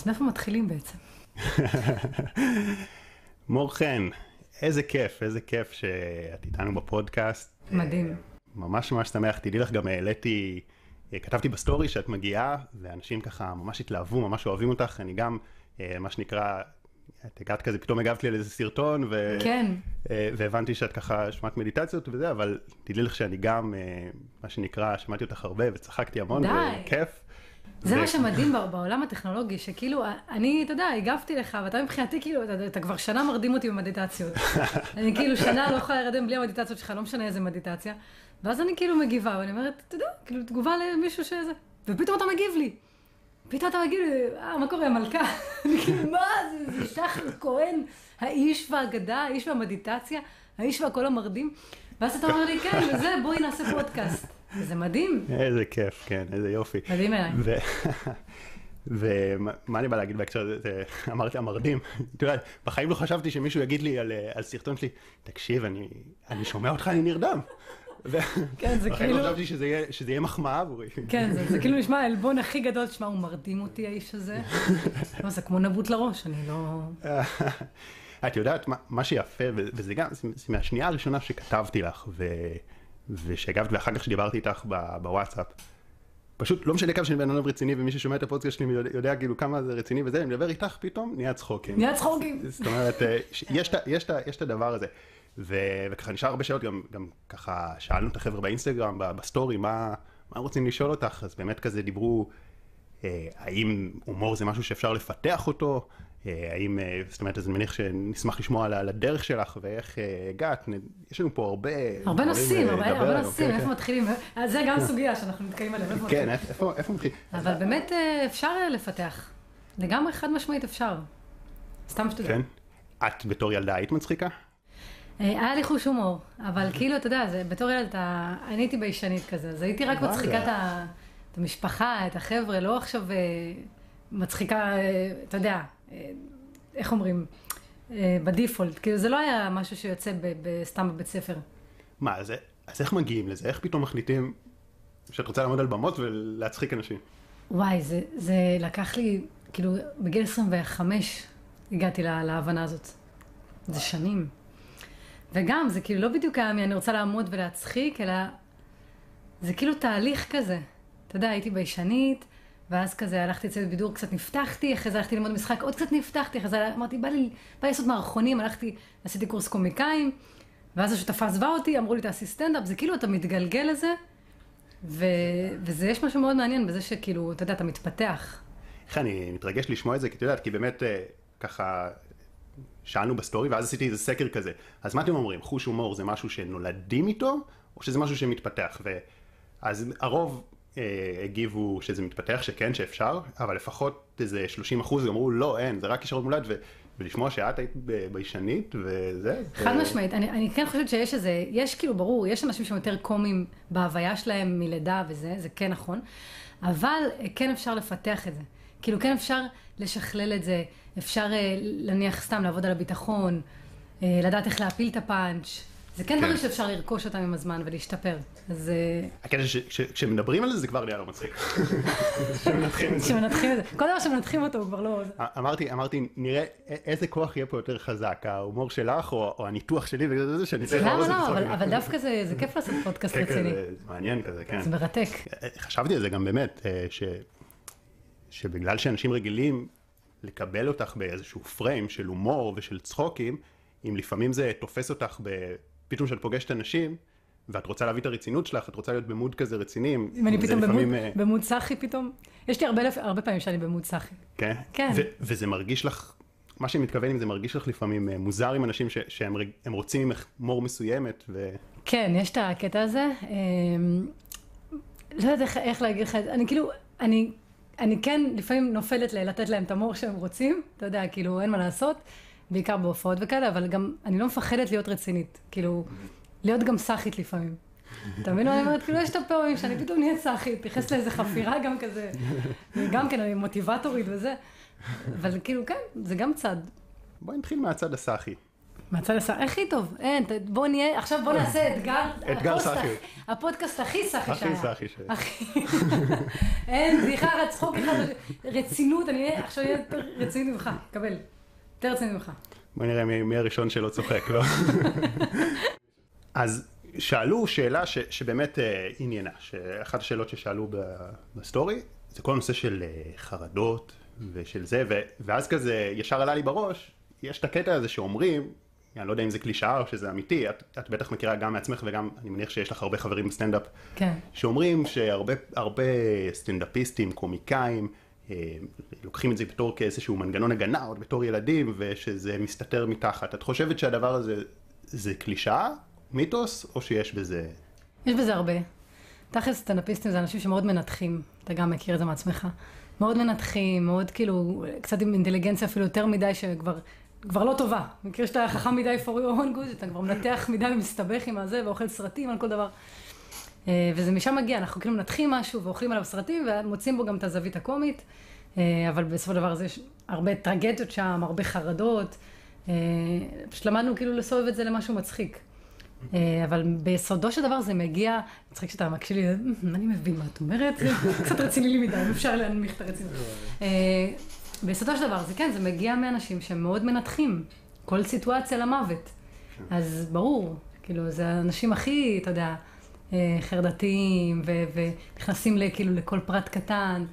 אז מאיפה מתחילים בעצם? מור חן, איזה כיף, איזה כיף שאת איתנו בפודקאסט. מדהים. ממש ממש שמח, תדעי לך, גם העליתי, כתבתי בסטורי שאת מגיעה, ואנשים ככה ממש התלהבו, ממש אוהבים אותך, אני גם, אה, מה שנקרא, את הגעת כזה, פתאום הגבת לי על איזה סרטון, ו... כן. אה, והבנתי שאת ככה שמעת מדיטציות וזה, אבל תדעי לך שאני גם, אה, מה שנקרא, שמעתי אותך הרבה וצחקתי המון, די. וכיף. זה מה שמדהים בעולם הטכנולוגי, שכאילו, אני, אתה יודע, הגבתי לך, ואתה מבחינתי, כאילו, אתה, אתה כבר שנה מרדים אותי במדיטציות. אני כאילו שנה לא יכולה להירדם בלי המדיטציות שלך, לא משנה איזה מדיטציה. ואז אני כאילו מגיבה, ואני אומרת, אתה יודע, כאילו, תגובה למישהו שזה. ופתאום אתה מגיב לי. פתאום אתה מגיב לי, אה, מה קורה, המלכה? אני כאילו, מה זה, זה שחר כהן, האיש והאגדה, האיש והמדיטציה, האיש והקול המרדים. ואז אתה אומר לי, כן, וזה, בואי נעשה פודקאסט. זה מדהים, איזה כיף, כן, איזה יופי. מדהים אליי. ומה אני בא להגיד בהקשר הזה, זה- אמרתי המרדים, אתה יודע, בחיים לא חשבתי שמישהו יגיד לי על, אה, על סרטון שלי, תקשיב, אני, אני שומע אותך, אני נרדם. כן, זה בחיים כאילו- לא חשבתי שזה יהיה, שזה יהיה מחמאה עבורי. כן, זה, זה כאילו נשמע העלבון הכי גדול, תשמע, הוא מרדים אותי האיש הזה. לא, זה כמו נבוט לראש, אני לא... את יודעת מה, מה שיפה, וזה גם, זה זה מהשנייה הראשונה שכתבתי לך, ו, ושהגבת, ואחר כך שדיברתי איתך ב- בוואטסאפ, פשוט לא משנה כמה שאני בן אדם רציני, ומי ששומע את הפודקאסט שלי יודע, יודע כאילו כמה זה רציני וזה, אני מדבר איתך פתאום, נהיה צחוקים. נהיה צחוקים. זאת אומרת, אה, יש את הדבר הזה. ו- וככה נשאר הרבה שאלות, גם, גם ככה שאלנו את החבר'ה באינסטגרם, בסטורי, מה, מה רוצים לשאול אותך, אז באמת כזה דיברו, אה, האם הומור זה משהו שאפשר לפתח אותו, האם, אה, זאת אומרת, אז אני מניח שנשמח לשמוע על, הדרך שלך ואיך אה, הגעת, יש לנו פה הרבה הרבה נושאים, אה, הרבה נושאים, כן, איפה כן. מתחילים? זה גם סוגיה שאנחנו נתקעים עליה, איפה כן, מתחילים? איפה, איפה מתחיל? אבל באמת אה, אפשר אה, לפתח. לגמרי חד משמעית אפשר. סתם שתדע. כן. את בתור ילדה היית מצחיקה? אה, היה לי חוש הומור, אבל כאילו, אתה יודע, בתור ילד, אני הייתי ביישנית כזה, אז הייתי רק. מצחיקה את המשפחה, את החבר'ה, לא עכשיו אה, מצחיקה, אה, אתה יודע, אה, איך אומרים, אה, בדיפולט, כאילו זה לא היה משהו שיוצא סתם בבית ספר. מה, אז, אז איך מגיעים לזה? איך פתאום מחליטים שאת רוצה לעמוד על במות ולהצחיק אנשים? וואי, זה, זה לקח לי, כאילו, בגיל 25 הגעתי לה, להבנה הזאת. זה שנים. וגם, זה כאילו לא בדיוק היה מי אני רוצה לעמוד ולהצחיק, אלא זה כאילו תהליך כזה. אתה יודע, הייתי ביישנית, ואז כזה הלכתי לצוות בידור, קצת נפתחתי, אחרי זה הלכתי ללמוד משחק, עוד קצת נפתחתי, אחרי זה אמרתי, בא לי, בא לי לעשות מערכונים, הלכתי, עשיתי קורס קומיקאים, ואז השותפה עזבה אותי, אמרו לי, תעשי סטנדאפ, זה כאילו, אתה מתגלגל לזה, ו... וזה, יש משהו מאוד מעניין בזה שכאילו, אתה יודע, אתה מתפתח. איך אני מתרגש לשמוע את זה, כי את יודעת, כי באמת אה, ככה שאלנו בסטורי, ואז עשיתי איזה סקר כזה. אז מה אתם אומרים? חוש הומור זה משהו שנולדים איתו, או שזה משהו שמתפתח? ואז הרוב אה, הגיבו שזה מתפתח, שכן, שאפשר, אבל לפחות איזה 30 אחוז אמרו, לא, אין, זה רק כישרון מולד, ו... ולשמוע שאת היית ביישנית, וזה... חד זה- משמעית, אני, אני כן חושבת שיש איזה, יש כאילו, ברור, יש אנשים שהם יותר קומיים בהוויה שלהם מלידה וזה, זה כן נכון, אבל אה, כן אפשר לפתח את זה. כאילו, כן אפשר לשכלל את זה, אפשר אה, להניח סתם לעבוד על הביטחון, אה, לדעת איך להפיל את הפאנץ'. זה כן כן. דברים שאפשר לרכוש אותם עם הזמן ולהשתפר. אז אה, הקטע שכשמדברים על זה, זה כבר נהיה לא מצחיק. כשמנתחים את זה. כל דבר שמנתחים אותו הוא כבר לא... אמרתי, אמרתי, נראה איזה כוח יהיה פה יותר חזק, ההומור שלך או, או הניתוח שלי וזה זה שאני צריך למה לא. אבל, אבל דווקא זה, זה כיף לעשות פודקאסט כן, כן, רציני. זה זה מעניין כזה, כן. זה מרתק. חשבתי על זה גם באמת, אה, ש, שבגלל שאנשים רגילים לקבל אותך באיזשהו פריים של הומור ושל צחוקים, אם לפעמים זה תופס אותך ב... פתאום כשאת פוגשת אנשים, ואת רוצה להביא את הרצינות שלך, את רוצה להיות במוד כזה רציני, אם אני פתאום במוד, לפעמים, אה, במוד סאחי פתאום, יש לי הרבה, הרבה פעמים שאני במוד סאחי. כן? כן. ו- וזה מרגיש לך, מה שאני מתכוון עם זה מרגיש לך לפעמים אה, מוזר עם אנשים ש- שהם רוצים ממך הומור מסוימת, ו... כן, יש את הקטע הזה. אמ, לא יודעת איך, איך להגיד לך את זה, אני כאילו, אני, אני כן לפעמים נופלת לתת להם את המור שהם רוצים, אתה יודע, כאילו, אין מה לעשות, בעיקר בהופעות וכאלה, אבל גם, אני לא מפחדת להיות רצינית, כאילו, להיות גם סאחית לפעמים. אתה מבין מה אני אומרת? כאילו, יש את הפעמים שאני פתאום נהיית סאחית, מתייחס לאיזה חפירה גם כזה, גם כן, אני מוטיבטורית וזה, אבל כאילו, כן, זה גם צד. בואי נתחיל מהצד הסאחי. מהצד לשר, הכי טוב, אין, בוא נהיה, עכשיו בוא נעשה אתגר, אתגר סאחי. הפודקאסט הכי סאחי הכי שהיה. סאחי שהיה. הכי- אין, בדיחה צחוק אחד, רצינות, אני עכשיו אהיה יותר רציני ממך, קבל, יותר רציני ממך. בוא נראה מי, מי הראשון שלא צוחק, לא? אז שאלו שאלה ש, שבאמת אה, עניינה, שאחת השאלות ששאלו בסטורי, זה כל הנושא של אה, חרדות ושל זה, ו, ואז כזה ישר עלה לי בראש, יש את הקטע הזה שאומרים, אני לא יודע אם זה קלישאה או שזה אמיתי, את, את בטח מכירה גם מעצמך וגם אני מניח שיש לך הרבה חברים בסטנדאפ, כן. שאומרים שהרבה הרבה סטנדאפיסטים, קומיקאים, לוקחים את זה בתור כאיזשהו מנגנון הגנה עוד בתור ילדים ושזה מסתתר מתחת. את חושבת שהדבר הזה זה קלישאה, מיתוס, או שיש בזה... יש בזה הרבה. תכלס סטנדאפיסטים זה אנשים שמאוד מנתחים, אתה גם מכיר את זה מעצמך. מאוד מנתחים, מאוד כאילו, קצת עם אינטליגנציה אפילו יותר מדי שכבר כבר לא טובה. מכיר שאתה חכם מדי for your own good, אתה כבר מנתח מדי ומסתבך עם הזה ואוכל סרטים על כל דבר. אה, וזה משם מגיע, אנחנו כאילו מנתחים משהו ואוכלים עליו סרטים ומוצאים בו גם את הזווית הקומית, אה, אבל בסופו של דבר זה יש הרבה טרגדיות שם, הרבה חרדות. אה, פשוט למדנו כאילו לסובב את זה למשהו מצחיק. אה, אבל ביסודו של דבר זה מגיע, מצחיק שאתה מקשיב לי, "אמ, אני מבין מה את אומרת, קצת רציני לי מדי, אפשר להנמיך את הרצינות. אה, ביסודו של דבר זה כן, זה מגיע מאנשים שהם מאוד מנתחים כל סיטואציה למוות. אז ברור, כאילו, זה האנשים הכי, אתה יודע, חרדתיים, ו- ונכנסים כאילו לכל פרט קטן.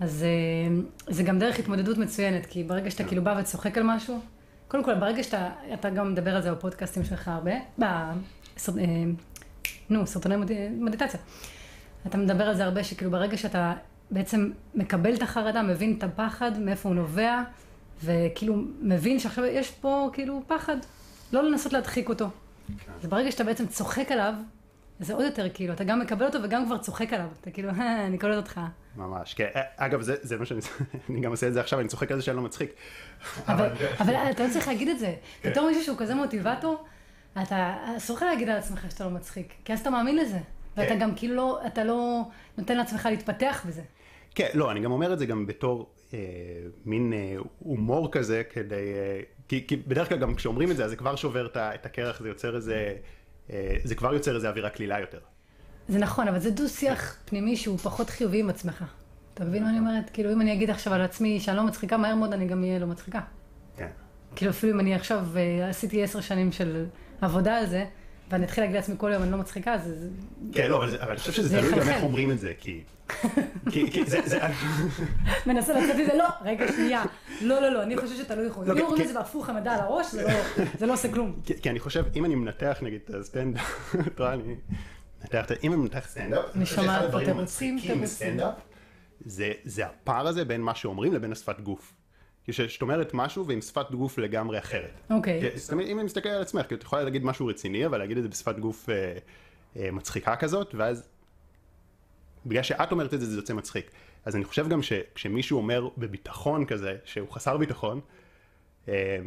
אז אה, זה גם דרך התמודדות מצוינת, כי ברגע שאתה כאילו בא וצוחק על משהו, קודם כל, ברגע שאתה, אתה גם מדבר על זה בפודקאסטים שלך הרבה, ב... סרט- אה, נו, סרטוני מד- מדיטציה. אתה מדבר על זה הרבה, שכאילו ברגע שאתה בעצם מקבל את החרדה, מבין את הפחד, מאיפה הוא נובע, וכאילו מבין שעכשיו יש פה כאילו פחד, לא לנסות להדחיק אותו. אז ברגע שאתה בעצם צוחק עליו, זה עוד יותר כאילו, אתה גם מקבל אותו וגם כבר צוחק עליו. אתה כאילו, "אה, אני קולט אותך. ממש, כן. אגב, זה, זה מה שאני... אני גם עושה את זה עכשיו, אני צוחק על זה שאני לא מצחיק. אבל, אבל אתה לא צריך להגיד את זה. בתור מישהו שהוא כזה מוטיבטור, אתה אסור לך להגיד על עצמך שאתה לא מצחיק, כי אז אתה מאמין לזה. ואתה כן. גם כאילו לא, אתה לא נותן לעצמך להתפתח בזה. כן, לא, אני גם אומר את זה גם בתור אה, מין אה, הומור כזה, כדי... אה, כי, כי בדרך כלל גם כשאומרים את זה, אז זה כבר שובר את את הקרח, זה יוצר איזה... אה, זה כבר יוצר איזה אווירה קלילה יותר. זה נכון, אבל זה דו-שיח פנימי שהוא פחות חיובי עם עצמך. אתה מבין מה אני אומרת? כאילו, אם אני אגיד עכשיו על עצמי שאני לא מצחיקה, מהר מאוד אני גם אהיה לא מצחיקה. כן. כאילו, אפילו אם אני עכשיו אה, עשיתי עשר שנים של עבודה על זה, ואני אתחיל להגיד לעצמי כל יום אני לא מצחיקה, זה... כן, לא, אבל, אני חושב שזה זה תלוי גם. איך אומרים את זה, כי... מנסה לצאת מזה, לא, רגע, שנייה. לא, לא, לא, אני חושבת שאתה לא יכול. לא, אם כי- אומרים את זה בהפוך המדע על הראש, זה לא- זה לא עושה כלום. כי, אני חושב, אם אני מנתח נגיד את הסטנדאפ, את רואה, אני מנתח, את- אם אני מנתח סטנדאפ, אני חושב שומעת פה תירוצים, המצחיקים תירוצים. בסטנדאפ, זה, זה הפער הזה בין מה שאומרים לבין השפת גוף. כשאת אומרת משהו ועם שפת גוף לגמרי אחרת. אוקיי. אם אני מסתכל על עצמך, כי את יכולה להגיד משהו רציני, אבל להגיד את זה בשפת גוף אה, אה, מצחיקה כזאת, ואז בגלל שאת אומרת את זה, זה יוצא מצחיק. אז אני חושב גם שכשמישהו אומר בביטחון כזה, שהוא חסר ביטחון, אה,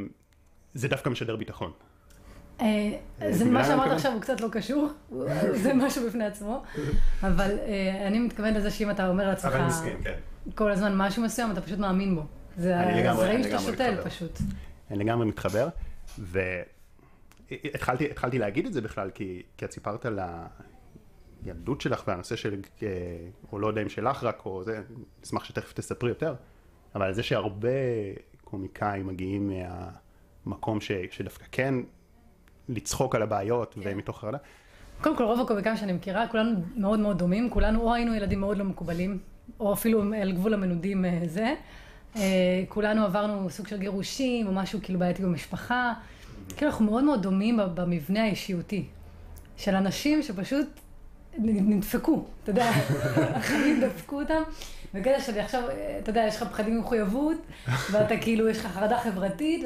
זה דווקא משדר ביטחון. אה, זה מבינה מה שאמרת? עכשיו הוא קצת לא קשור, זה משהו בפני עצמו, אבל אה, אני מתכוונת לזה שאם אתה אומר לעצמך כן. כל הזמן משהו מסוים, אתה פשוט מאמין בו. זה הזרעים שאתה שותל. פשוט. אני לגמרי מתחבר, והתחלתי התחלתי להגיד את זה בכלל, כי, כי את סיפרת על הילדות שלך והנושא של, אה, או לא יודע אם שלך רק, או זה, נשמח שתכף תספרי יותר, אבל זה שהרבה קומיקאים מגיעים מהמקום ש, שדווקא כן לצחוק על הבעיות ומתוך חרדה. קודם כל, רוב הקומיקאים שאני מכירה, כולנו מאוד מאוד דומים, כולנו או היינו ילדים מאוד לא מקובלים, או אפילו על גבול המנודים אה, זה. אה, כולנו עברנו סוג של גירושים, או משהו כאילו בעייתי במשפחה. כאילו אנחנו מאוד מאוד דומים במבנה האישיותי, של אנשים שפשוט נדפקו, אתה יודע, החיים דפקו אותם. בקטע שלי עכשיו, אתה יודע, יש לך פחדים ממחויבות, ואתה כאילו, יש לך חרדה חברתית,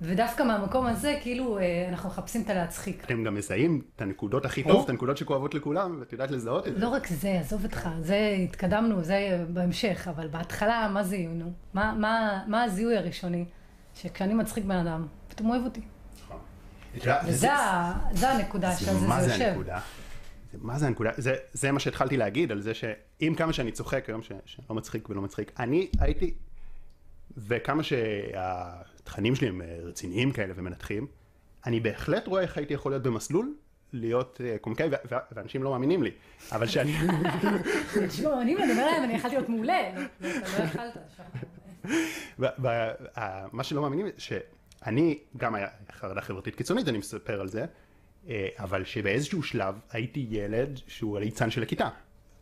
ודווקא מהמקום הזה, כאילו, אה, אנחנו מחפשים את הלהצחיק. אתם גם מזהים את הנקודות הכי טוב, את הנקודות שכואבות לכולם, ואת יודעת לזהות את זה. לא רק זה, עזוב אותך, זה התקדמנו, זה בהמשך, אבל בהתחלה, מה זיהינו? מה, מה, מה הזיהוי הראשוני? שכשאני מצחיק בן אדם, פתאום אוהב אותי. יודעת, וזה הנקודה שעל זה מה זה יושב. הנקודה? מה זה הנקודה? זה, זה מה שהתחלתי להגיד, על זה שעם כמה שאני צוחק היום, ש- שלא מצחיק ולא מצחיק, אני הייתי, וכמה שהתכנים שלי הם אה, רציניים כאלה ומנתחים, אני בהחלט רואה איך הייתי יכול להיות במסלול, להיות קומיקאי, ו- ו- ואנשים לא מאמינים לי, אבל שאני... תשמעו, אני אומר להם, אני יכלתי להיות מעולה. אתה לא יכלת. מה שלא מאמינים, שאני, גם היה חרדה חברתית קיצונית, אני מספר על זה, אה, אבל שבאיזשהו שלב הייתי ילד שהוא הליצן של הכיתה.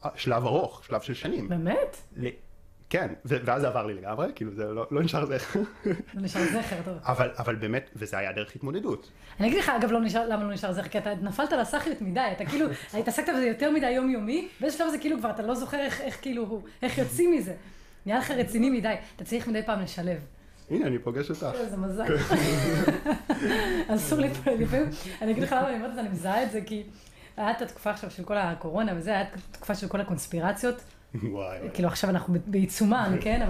אה, שלב ארוך, שלב של שנים. באמת? ל- כן, ואז זה עבר לי לגמרי, כאילו זה לא, לא נשאר זכר. לא נשאר זכר, טוב. אבל, אבל באמת, וזה היה דרך התמודדות. אני אגיד לך, אגב, לא נשאר, למה לא נשאר זכר, כי אתה נפלת לסאחיות מדי, אתה כאילו, התעסקת בזה יותר מדי יומיומי, באיזה שלב זה כאילו כבר, אתה לא זוכר איך, איך כאילו, איך יוצאים מזה. נהיה לך רציני מדי, אתה צריך מדי פעם לשלב. הנה, אני פוגש אותך. איזה מזל. אסור לפעמים, אני אגיד לך למה אני אומרת את זה, אני מזהה את זה, כי היה את התקופה עכשיו של כל הקורונה וזה, היה את התקופה של כל הקונספירציות. וואי. כאילו עכשיו אנחנו בעיצומן, כן?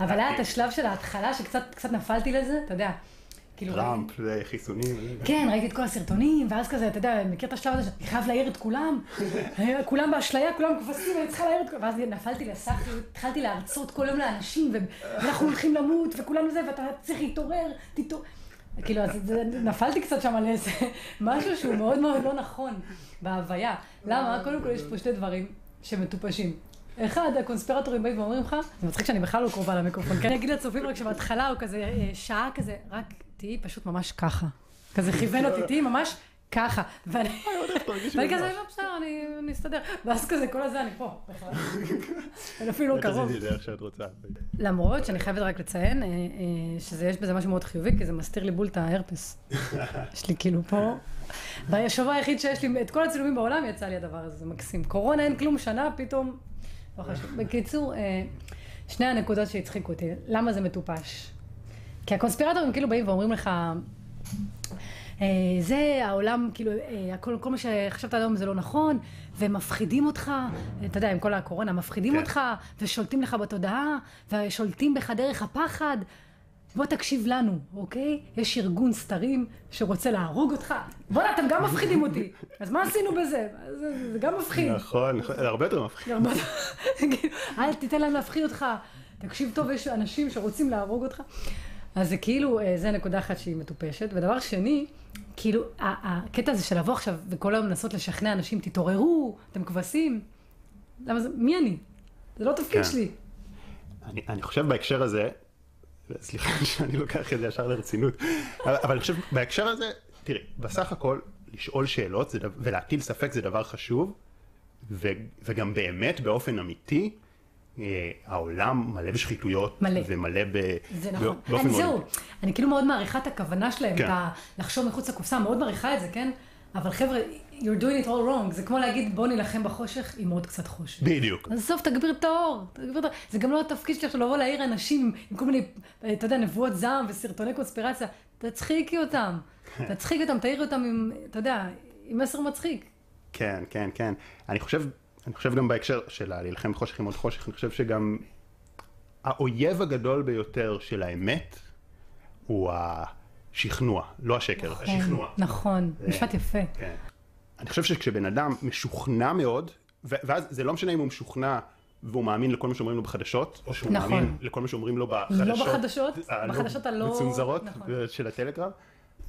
אבל, היה את השלב של ההתחלה שקצת קצת נפלתי לזה, אתה יודע. כאילו, טראמפ, חיסונים. כן, ראיתי את כל הסרטונים, ואז כזה, אתה יודע, מכיר את השלב הזה שאני חייב להעיר את כולם, כולם באשליה, כולם כבשים, אני צריכה להעיר את כולם, ואז נפלתי לסחיות, התחלתי להרצות כל יום לאנשים, ואנחנו הולכים למות, וכולם זה, ואתה צריך להתעורר, תתעורר. כאילו, אז נפלתי קצת שם על איזה משהו שהוא מאוד מאוד לא נכון בהוויה. למה? קודם כל יש פה שני דברים שמטופשים. אחד, הקונספירטורים באים ואומרים לך, זה מצחיק שאני בכלל לא קרובה למיקרופון, כן? אני אגיד לצופים רק שבהתחלה הוא כזה אה, שעה כזה, רק תהיי פשוט ממש ככה. כזה כיוון אותי, תהיי ממש ככה. ואני ואני ממש. כזה, לא בסדר, אני אסתדר. ואז כזה, כל הזה, אני פה, בכלל. אני אפילו לא קרוב. למרות שאני חייבת רק לציין אה, אה, שזה יש בזה משהו מאוד חיובי, כי זה מסתיר לי בול את ההרפס. יש לי כאילו פה, בשבוע היחיד שיש לי, את כל הצילומים בעולם יצא לי הדבר הזה, זה מקסים. קורונה אין כלום שנה, פתאום, לא חשוב. בקיצור, אה, שני הנקודות שהצחיקו אותי, למה זה מטופש? כי הקונספירטורים כאילו באים ואומרים לך, אה, זה העולם, כאילו, אה, הכל, כל מה שחשבת עד היום זה לא נכון, והם מפחידים אותך, אתה יודע, עם כל הקורונה, מפחידים כן. אותך, ושולטים לך בתודעה, ושולטים בך דרך הפחד. בוא תקשיב לנו, אוקיי? יש ארגון סתרים שרוצה להרוג אותך. בואנה, אתם גם מפחידים אותי. אז מה עשינו בזה? זה, זה גם מפחיד. נכון, נכון, זה הרבה יותר מפחיד. אל תיתן להם להפחיד אותך. תקשיב טוב, יש אנשים שרוצים להרוג אותך. אז זה כאילו, אה, זה נקודה אחת שהיא מטופשת. ודבר שני, כאילו, הקטע הזה של לבוא עכשיו וכל היום לנסות לשכנע אנשים, תתעוררו, אתם כבשים. למה זה, מי אני? זה לא התפקיד כן. שלי. אני, אני חושב בהקשר הזה, סליחה שאני לוקח את זה ישר לרצינות, אבל, אבל אני חושב בהקשר הזה, תראי, בסך הכל לשאול שאלות זה, ולהטיל ספק זה דבר חשוב, ו, וגם באמת באופן אמיתי, אה, העולם מלא בשחיתויות, מלא. ומלא ב... זה נכון. באופן אני זהו, אני כאילו מאוד מעריכה את הכוונה שלהם, כן. את. לחשוב מחוץ לקופסה, מאוד מעריכה את זה, כן? אבל חבר'ה, you're doing it all wrong, זה כמו להגיד בוא נילחם בחושך עם עוד קצת חושך. בדיוק. אז בסוף תגביר את האור, תגביר את. זה גם לא התפקיד שלי עכשיו לבוא להעיר אנשים עם כל מיני, אתה יודע, נבואות זעם וסרטוני קונספירציה. תצחיקי אותם. תצחיקי אותם, תעירי אותם עם, אתה יודע, עם מסר מצחיק. כן, כן, כן. אני חושב, אני חושב גם בהקשר של להילחם בחושך עם עוד חושך, אני חושב שגם האויב הגדול ביותר של האמת הוא השכנוע, לא השקר, השכנוע. נכון, משפט יפה. כן. אני חושב שכשבן אדם משוכנע מאוד, ואז זה לא משנה אם הוא משוכנע והוא מאמין לכל מה שאומרים לו בחדשות, או שהוא נכון. מאמין לכל מה שאומרים לו בחדשות. לא בחדשות, הלא בחדשות הלא- מצונזרות נכון. של הטלגרם.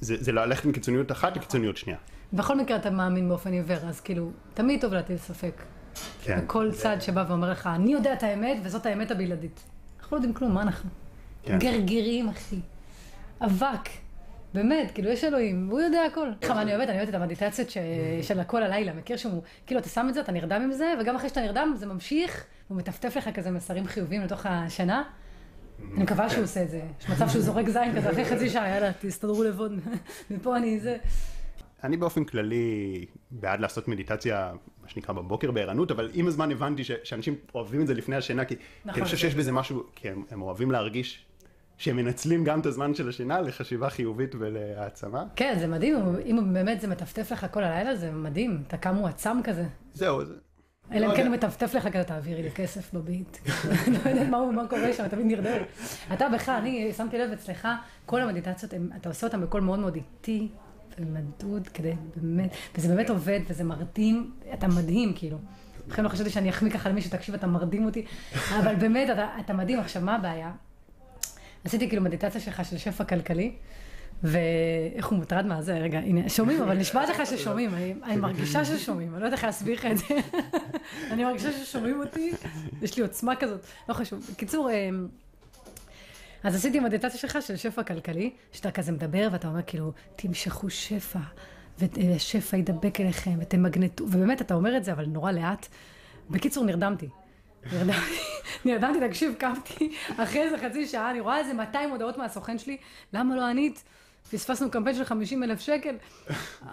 זה, זה ללכת מקיצוניות אחת לקיצוניות שנייה. בכל מקרה אתה מאמין באופן עיוור, אז כאילו, תמיד טוב להטיל ספק. כן. בכל צד שבא ואומר לך, אני יודע את האמת, וזאת האמת הבלעדית. אנחנו לא יודעים כלום, מה אנחנו? כן. גרגירים, אחי. אבק. באמת, כאילו, יש אלוהים, והוא יודע הכל. מה אני אוהבת? אני אוהבת את המדיטציות. של הכל הלילה. מכיר שהוא, כאילו, אתה שם את זה, אתה נרדם עם זה, וגם אחרי שאתה נרדם, זה ממשיך, והוא מטפטף לך כזה מסרים חיוביים לתוך השינה. אני מקווה שהוא עושה את זה. יש מצב שהוא זורק זין כזה אחרי חצי שעה, יאללה, תסתדרו לבד. מפה אני זה. אני באופן כללי בעד לעשות מדיטציה, מה שנקרא בבוקר בערנות, אבל עם הזמן הבנתי ש- שאנשים אוהבים את זה לפני השינה, כי, כי נכון. אני חושב שיש בזה משהו, כי הם, הם אוהבים להרגיש שהם מנצלים גם את הזמן של השינה לחשיבה חיובית ולהעצמה. כן, זה מדהים, אם באמת זה מטפטף לך כל הלילה, זה מדהים. אתה קם מועצם כזה. זהו, זה... אלא לא אם כן יודע. הוא מטפטף לך כזה, תעבירי לי כסף בביט. לא יודעת מה קורה שם, תמיד נרדם. אתה בכלל, אני שמתי לב אצלך, כל המדיטציות, אתה עושה אותן בקול מאוד מאוד איטי ומדוד, כדי באמת, וזה באמת עובד, וזה מרדים, אתה מדהים, כאילו. לכן לא חשבתי שאני אחמיא ככה למישהו, תקשיב, אתה מרדים אותי, אבל באמת, אתה, אתה מדהים. עכשיו, מה הבעיה? עשיתי כאילו מדיטציה שלך של שפע כלכלי, ואיך הוא מוטרד מה זה, רגע, הנה, שומעים, אבל נשבעת לך ששומעים, אני, מרגישה ששומעים, אני לא יודעת איך להסביר לך את זה. אני מרגישה ששומעים אותי, יש לי עוצמה כזאת, לא חשוב. בקיצור, אמ, אז עשיתי מדיטציה שלך של שפע כלכלי, שאתה כזה מדבר ואתה אומר כאילו, תמשכו שפע, ושפע ידבק אליכם, ותמגנטו, ובאמת אתה אומר את זה, אבל נורא לאט. בקיצור, נרדמתי. נרדמתי, נרדמתי, תקשיב, קמתי, אחרי איזה חצי שעה, אני רואה איזה 200 הודעות מהסוכן שלי, למה לא ענית? פספסנו קמפיין של 50 אלף שקל.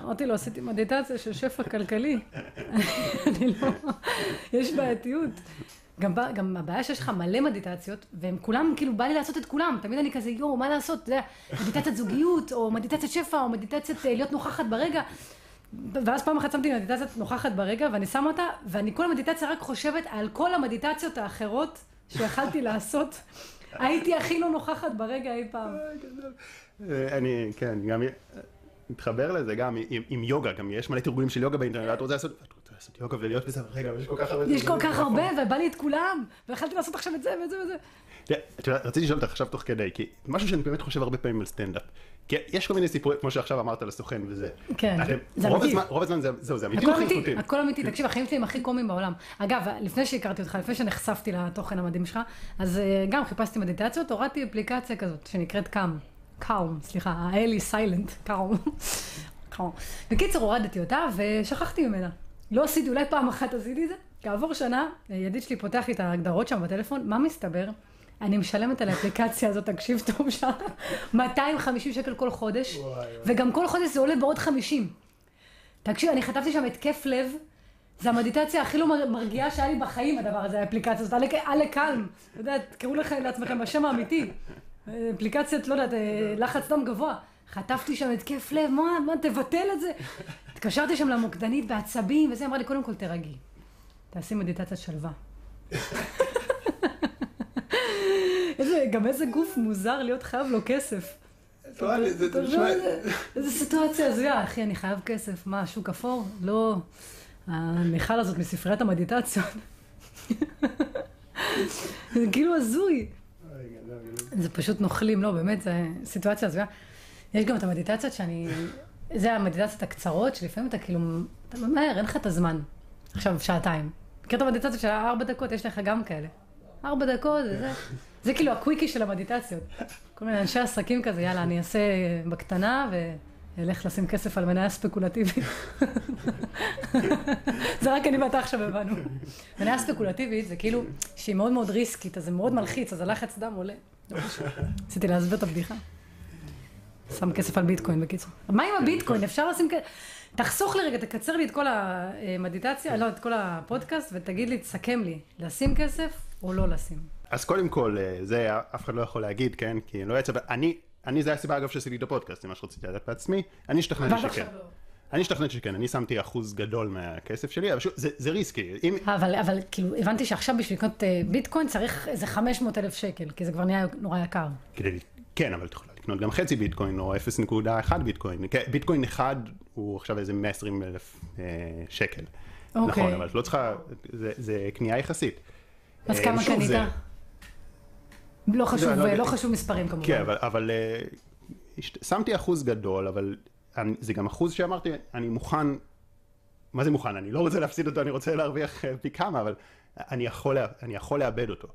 אמרתי לו, עשיתי מדיטציה של שפע כלכלי. אני לא, יש בעייתיות. גם, גם הבעיה שיש לך מלא מדיטציות, והם כולם, כאילו, בא לי לעשות את כולם. תמיד אני כזה, יואו, מה לעשות? זה מדיטציית זוגיות, או מדיטציית שפע, או מדיטציית להיות נוכחת ברגע. ואז פעם אחת שמתי מדיטציית נוכחת ברגע, ואני שמה אותה, ואני כל המדיטציה רק חושבת על כל המדיטציות האחרות שיכלתי לעשות. הייתי הכי לא נוכחת ברגע אי פעם. אני, כן, גם מתחבר לזה גם עם, יוגה, גם יש מלא תרגולים של יוגה באינטרנט, את רוצה לעשות, יוגה ולהיות בזה, רגע, יש כל כך הרבה... יש כל כך הרבה, ובא לי את כולם, ויכלתי לעשות עכשיו את זה ואת זה וזה. את יודעת, רציתי לשאול אותך עכשיו תוך כדי, כי משהו שאני באמת חושב הרבה פעמים על סטנדאפ. כי יש כל מיני סיפורים, כמו שעכשיו אמרת על הסוכן וזה. כן, זה אמיתי. רוב הזמן זהו, זה אמיתי. הכל אמיתי, הכל אמיתי. תקשיב, החיים שלי הם הכי קומיים בעולם. אגב, לפני שהכרתי אותך, לפני שנחשפתי לתוכן המדהים שלך, אז אה, גם חיפשתי מדיטציות, הורדתי אפליקציה כזאת, שנקראת קאם. קאום, סליחה, האלי סיילנט, קאום. בקיצור, הורדתי אותה ושכחתי ממנה. לא עשיתי, אולי פעם אחת עשיתי את זה. כעבור שנה, ידיד שלי פותח לי את ההגדרות שם בטלפון, מה מסתבר? אני משלמת על האפליקציה הזאת, תקשיב טוב שם, 250 שקל כל חודש, וגם כל חודש זה עולה בעוד 50. תקשיב, אני חטפתי שם התקף לב, זה המדיטציה הכי לא מרגיעה שהיה לי בחיים, הדבר הזה, האפליקציה הזאת, עלה קלם, אתה יודע, תקראו לכם לעצמכם בשם האמיתי. אפליקציית, לא יודעת, אה, לחץ דם גבוה. חטפתי שם התקף לב, מה, מה, תבטל את זה. התקשרתי שם למוקדנית בעצבים, וזה אמרה לי, קודם כל תרגי. תעשי מדיטציית שלווה. איזה, גם איזה גוף מוזר להיות חייב לו כסף. איזה סיטואציה הזויה, אחי, אני חייב כסף. מה, שוק אפור? לא, המיכל הזאת מספריית המדיטציות. זה כאילו הזוי. זה פשוט נוכלים, לא, באמת, זה סיטואציה הזויה. יש גם את המדיטציות שאני, זה המדיטציות הקצרות, שלפעמים אתה כאילו, אתה ממהר, אין לך את הזמן. עכשיו, שעתיים. מכיר את המדיטציות של ארבע דקות, יש לך גם כאלה. ארבע דקות, זה, זה כאילו הקוויקי של המדיטציות. כל מיני אנשי עסקים כזה, יאללה, אני אעשה בקטנה ואלך לשים כסף על מניה ספקולטיבית. זה רק אני ואתה עכשיו הבנו. מניה ספקולטיבית זה כאילו שהיא מאוד מאוד ריסקית, אז זה מאוד מלחיץ, אז הלחץ דם עולה. רציתי להסביר את הבדיחה. שם כסף על ביטקוין בקיצור. מה עם הביטקוין? אפשר לשים כסף? תחסוך לי רגע, תקצר לי את כל המדיטציה, לא, את כל הפודקאסט, ותגיד לי, תסכם לי, לשים כסף או לא לשים? אז קודם כל, אה, זה אף אחד לא יכול להגיד, כן? כי אני לא יצא, אני, אני, זה הסיבה אגב שעשיתי את הפודקאסט, זה מה שרציתי לדעת בעצמי, אני השתכנעתי שכן. לא. אני השתכנעתי שכן, אני שמתי אחוז גדול מהכסף שלי, אבל שוב, זה, זה ריסקי. אם... אבל, אבל כאילו, הבנתי שעכשיו בשביל לקנות uh, ביטקוין צריך איזה 500 אלף שקל, כי זה כבר נהיה נורא יקר. כדי, כן, אבל את יכולה לקנות גם חצי ביטקוין, או 0.1 ביטקוין. כן, ביטקוין אחד הוא עכשיו איזה 120 אלף אה, שקל. אוקיי. נכון, אבל את לא צריכה, זה, זה קנייה יחסית. אז אה, כמה קנית? לא חשוב, לא, לא חשוב מספרים כמובן. כן, אבל, אבל אה, שמתי אחוז גדול, אבל אני, זה גם אחוז שאמרתי, אני מוכן, מה זה מוכן? אני לא רוצה להפסיד אותו, אני רוצה להרוויח פי כמה, אבל אני יכול, אני יכול לאבד אותו.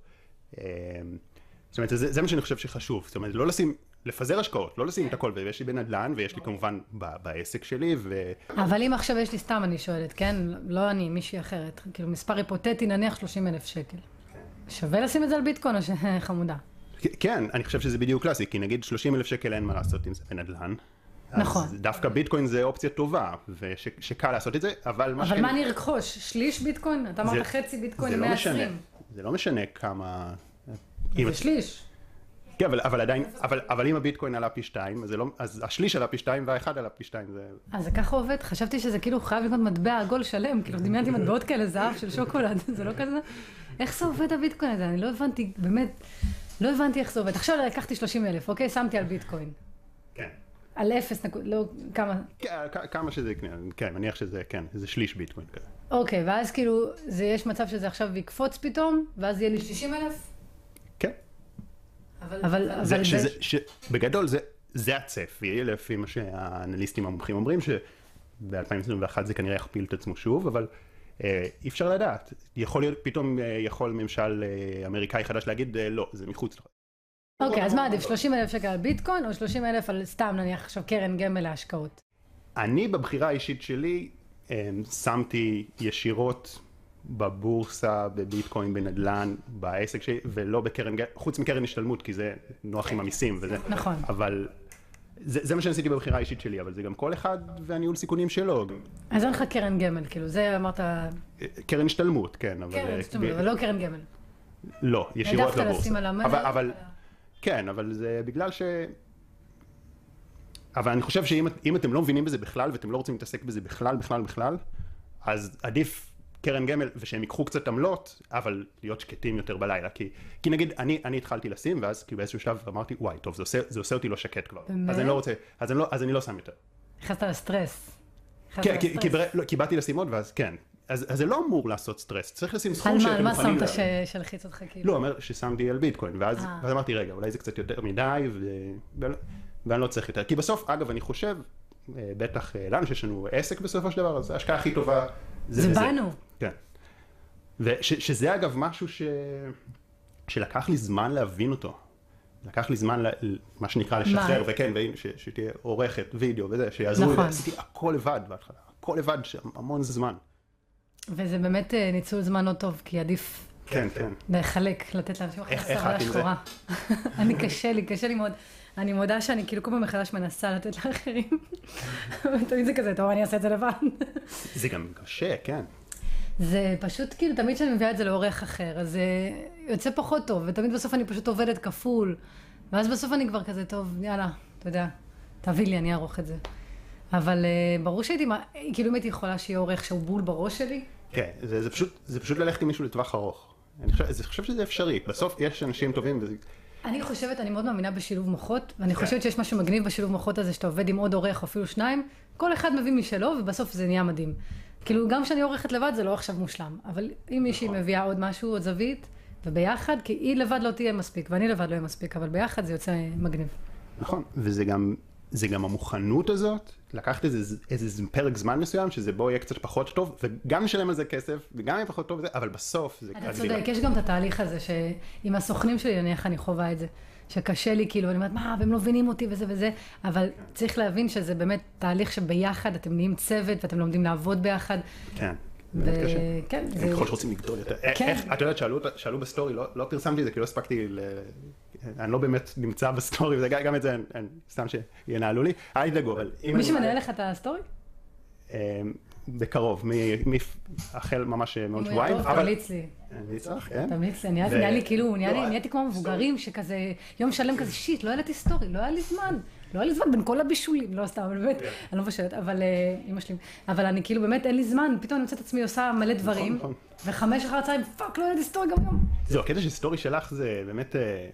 זאת אומרת, זה, זה מה שאני חושב שחשוב. זאת אומרת, לא לשים, לפזר השקעות, לא לשים את הכל, ויש לי בנדל"ן, ויש לי כמובן ב, בעסק שלי, ו... אבל אם עכשיו יש לי סתם, אני שואלת, כן? לא אני, מישהי אחרת. כאילו, מספר היפותטי, נניח 30 אלף שקל. שווה לשים את זה על ביטקוין או שחמודה? כן, אני חושב שזה בדיוק קלאסי, כי נגיד 30 אלף שקל אין מה לעשות עם זה בנדל"ן. נכון. אז דווקא ביטקוין זה אופציה טובה, ושקל לעשות את זה, אבל מה ש... אבל מה אני ארכוש? שליש ביטקוין? אתה אמרת חצי ביטקוין, 120. זה לא משנה כמה... זה שליש. כן, אבל, אבל עדיין, אבל, אבל אם הביטקוין עלה פי שתיים, אז, לא, אז השליש עלה פי שתיים והאחד עלה פי שתיים. זה... אז זה ככה עובד? חשבתי שזה כאילו חייב לקנות מטבע עגול שלם, כאילו דמיינתי מטבעות כאלה זהב של שוקולד, זה לא כזה? איך זה עובד הביטקוין הזה? אני לא הבנתי, באמת, לא הבנתי איך זה עובד. עכשיו לקחתי 30 אלף, אוקיי? שמתי על ביטקוין. כן. על אפס נקוד, לא, כמה? כן, כמה שזה יקנה, כן, מניח שזה, כן, זה שליש ביטקוין כזה. אוקיי, ואז כאילו, זה, יש מצב שזה עכשיו יקפוץ פתאום, ואז יהיה לי 60 אלף? כן. אבל, אבל, זה, אבל שזה, ש, בגדול זה, זה הצפי, לפי מה שהאנליסטים המומחים אומרים, שב-2021 זה כנראה יכפיל את עצמו שוב, אבל אי אפשר לדעת. יכול להיות, פתאום אה, יכול ממשל אה, אמריקאי חדש להגיד, אה, לא, זה מחוץ לך. אוקיי, אז מה עדיף, 30 אלף שקל על ביטקוין, או 30 אלף על סתם נניח עכשיו קרן גמל להשקעות? אני בבחירה האישית שלי אה, שמתי ישירות בבורסה, בביטקוין, בנדל"ן, בעסק שלי, ולא בקרן, חוץ מקרן השתלמות, כי זה נוח עם המיסים וזה. נכון. אבל זה, זה מה שעשיתי בבחירה האישית שלי, אבל זה גם כל אחד והניהול סיכונים שלו. אז אין לך קרן גמל, כאילו, זה אמרת, קרן השתלמות, כן, אבל... קרן, אה, ב- אבל לא קרן גמל. לא, ישירות העדפת לבורסה. לשים על המלך? אבל, אבל, כן, אבל זה בגלל ש... אבל אני חושב שאם אם אתם לא מבינים בזה בכלל, ואתם לא רוצים להתעסק בזה בכלל, בכלל, בכלל, אז עדיף קרן גמל, ושהם ייקחו קצת עמלות, אבל להיות שקטים יותר בלילה. כי, כי נגיד, אני, אני התחלתי לשים, ואז כאילו באיזשהו שלב אמרתי, וואי, טוב, זה עושה, זה עושה אותי לא שקט כבר. באמת? אז אני לא רוצה, אז אני לא, אז אני לא שם יותר. נכנסת לסטרס. כן, כי, כי. לא, כי באתי לשים עוד, ואז כן. אז, אז זה לא אמור לעשות סטרס, צריך לשים סכום שאתם על מה מוכנים שמת שהלחיץ אותך כאילו? לא, אומר ששמתי על ביטקוין, ואז, אה. ואז אמרתי, רגע, אולי זה קצת יותר מדי, ו... ואני לא צריך יותר. כי בסוף, אגב, אני חושב, בטח אה, לנו שיש לנו עסק בסופו של דבר, אז ההשקעה הכי טובה זה זה. בנו. כן. ושזה אגב משהו ש... שלקח לי זמן להבין אותו. לקח לי זמן. מה שנקרא, לשחרר, מה? וכן, ש... שתהיה עורכת וידאו וזה, שיעזרו לי, נכון. עשיתי הכל לבד בהתחלה, הכל לבד, המון זמן. וזה באמת אה, ניצול זמן לא טוב, כי עדיף כן, כן. לחלק, לתת לאנשים אחרים זה? שחורה. אני קשה לי, קשה לי מאוד. אני מודה שאני כאילו כל פעם מחדש מנסה לתת לאחרים. תמיד זה כזה, טוב, אני אעשה את זה לבד. זה גם קשה, כן. זה פשוט כאילו, תמיד כשאני מביאה את זה לעורך אחר, אז זה יוצא פחות טוב, ותמיד בסוף אני פשוט עובדת כפול, ואז בסוף אני כבר כזה, טוב, יאללה, אתה יודע, תביא לי, אני אערוך את זה. אבל אה, ברור שהייתי, כאילו אם הייתי יכולה שיהיה עורך שהוא בול בראש שלי, כן, זה, זה, פשוט, זה פשוט ללכת עם מישהו לטווח ארוך. אני חושב, אני חושב שזה אפשרי. בסוף יש אנשים טובים, וזה, אני חושבת, אני מאוד מאמינה בשילוב מוחות, ואני כן. חושבת שיש משהו מגניב בשילוב מוחות הזה, שאתה עובד עם עוד עורך, אפילו שניים, כל אחד מביא משלו, ובסוף זה נהיה מדהים. כאילו, גם כשאני עורכת לבד זה לא עכשיו מושלם, אבל אם מישהי נכון. מביאה עוד משהו, עוד זווית, וביחד, כי היא לבד לא תהיה מספיק, ואני לבד לא אהיה מספיק, אבל ביחד זה יוצא מגניב. נכון, וזה גם, זה גם המוכנות הזאת, לקחת איזה, איזה פרק זמן מסוים, שזה בו יהיה קצת פחות טוב, וגם נשלם על זה כסף, וגם יהיה פחות טוב, אבל בסוף זה אתה. צודק, יש גם את התהליך הזה, שעם הסוכנים שלי, נניח אני חווה את זה, שקשה לי, כאילו, אני אומרת, מה, והם לא מבינים אותי וזה וזה, אבל צריך להבין שזה באמת תהליך שביחד אתם נהיים צוות ואתם לומדים לעבוד ביחד. כן, ו- באמת קשה. כן. זה- ככל שרוצים לגדול יותר. כן. איך, את יודעת, שאלו, שאלו בסטורי, לא, לא פרסמתי את זה, כי לא הספקתי, ל... אני לא באמת נמצא בסטורי, וזה גם את זה, סתם שינהלו לי, אל תדאגו, אבל אם... מישהו מנהל לך את הסטורי? אה, בקרוב, החל ממש מעוד אם הוא שבועיים. תמליץ לי. אני אצלח, כן? תמליץ לי, נהיה לי כאילו, נהיה לי- לא, נהייתי כמו מבוגרים שכזה, יום שלם כזה, shit, לא העליתי סטורי, לא היה לי זמן. לא היה לי זמן בין כל הבישולים, לא סתם, אבל באמת, כן. אני לא מבשלת, אבל אה, אמא שלי, אבל אני כאילו באמת אין לי זמן, פתאום אני מוצאת את עצמי עושה מלא דברים, נכון. וחמש אחר הצהריים, fuck, לא העליתי סטורי גם יום. זהו, הקטע של סטורי שלך זה באמת, אה,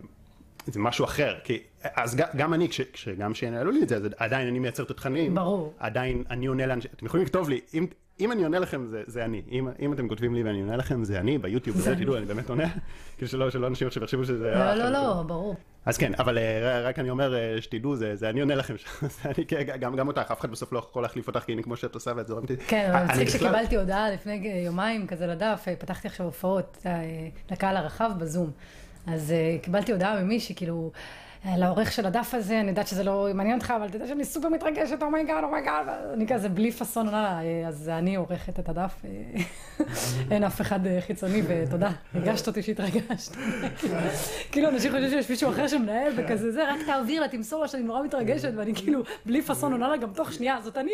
זה משהו אחר, כי אז ג- גם אני, כש- כשגם שינהלו לי את זה, אז עדיין אני מייצר את התכנים, ברור. עדיין אני עונה לאנשים, אתם יכולים לכתוב לי, אם, אם אני עונה לכם זה, זה אני, אם, אם אתם כותבים לי ואני עונה לכם זה אני, ביוטיוב, וזה תדעו, אני באמת עונה, כאילו שלא, שלא אנשים עכשיו יחשבו שזה... לא, אה, לא, לא, ברור. אז כן, אבל אה, רק אני אומר אה, שתדעו, זה, זה אני עונה לכם, זה אני, כן, גם, גם אותך, אף אחד בסוף לא יכול להחליף אותך, כי הנה כמו שאת עושה ואת זורמת. כן, אבל אני מצחיק שקיבלתי הודעה לפני יומיים כזה לדף, פתחתי עכשיו הופעות לקהל הרחב בזום. אז אה, קיבלתי הודעה ממישהי, כאילו, אה, לעורך של הדף הזה, אני יודעת שזה לא מעניין אותך, אבל אתה יודע שאני סופר מתרגשת, אומייגאד, אומייגאד, אני כזה בלי פאסון עונה לה, אה, אז אני עורכת את הדף, אין אף אחד חיצוני, ותודה, הרגשת אותי שהתרגשת. כאילו, אנשים חושבים שיש מישהו אחר שמנהל וכזה זה, רק תעביר לה, תמסור לה שאני נורא מתרגשת, ואני כאילו, בלי פאסון עונה לה גם תוך שנייה, זאת אני.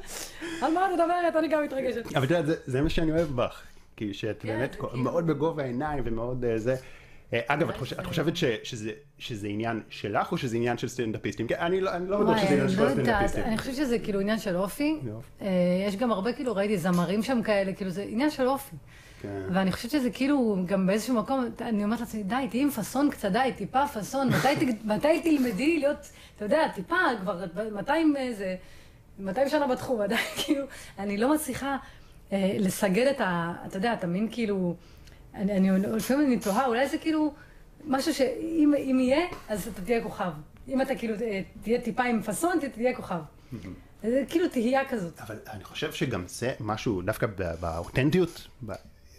על מה את מדברת? אני גם מתרגשת. אבל את יודעת, זה, מה שאני אוהב בך. כי שאת כן, באמת כאילו- מאוד בגובה העיניים ומאוד זה. אה, אגב, את, חושב, את חושבת שזה, עניין שלך או שזה עניין של סטנדאפיסטים? אני לא, אני לא בטוח שזה עניין של לא הסטנדאפיסטים. אני חושבת שזה כאילו עניין של אופי. אה, יש גם הרבה, כאילו, ראיתי זמרים שם כאלה, כאילו, זה עניין של אופי. כן. ואני חושבת שזה כאילו, גם באיזשהו מקום, אני אומרת לעצמי, די, תהיי עם פאסון קצת, די, טיפה פאסון, מתי, תלמדי להיות, אתה יודע, טיפה, כבר 200 איזה, 200 שנה בתחום, עדיין, כאילו, אני לא מצליחה אה, לסגל את ה... אתה יודע, אתה מין כאילו, אני, אני לפעמים אני תוהה, אולי זה כאילו, משהו שאם אם יהיה, אז אתה תהיה כוכב. אם אתה כאילו אה, תהיה טיפה עם פאסון, אתה תהיה כוכב. זה כאילו תהייה כזאת. אבל אני חושב שגם זה משהו, דווקא באותנטיות, ב-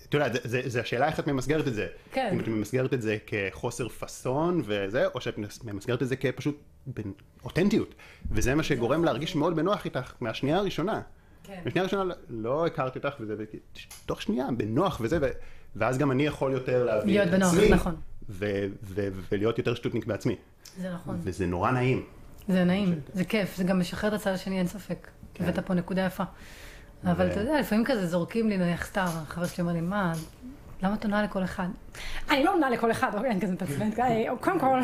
אתה יודע, זה- זה זה השאלה איך את ממסגרת את זה. כן. אם את ממסגרת את זה כחוסר פאסון וזה, או שאת ממסגרת את זה כפשוט בין- אותנטיות. וזה מה שגורם להרגיש מאוד בנוח איתך מהשנייה הראשונה. כן. בשנייה הראשונה לא- הכרתי אותך וזה, תוך שנייה, בנוח וזה, ו- ואז גם אני יכול יותר להיות את בנוח, עצמי, נכון. ו- ו- ולהיות יותר שטותניק בעצמי. זה נכון. וזה נורא נעים. זה נעים, זה כיף, זה גם משחרר את הצד השני, אין ספק. כן. הבאת פה נקודה יפה. אבל ו- אתה יודע, לפעמים כזה זורקים לי, נניח סתם, החבר שלי אומר לי, מה, למה את עונה לכל אחד? אני לא עונה לכל אחד, אוקיי, אני כזה מתעצבנת, אה, קודם כל,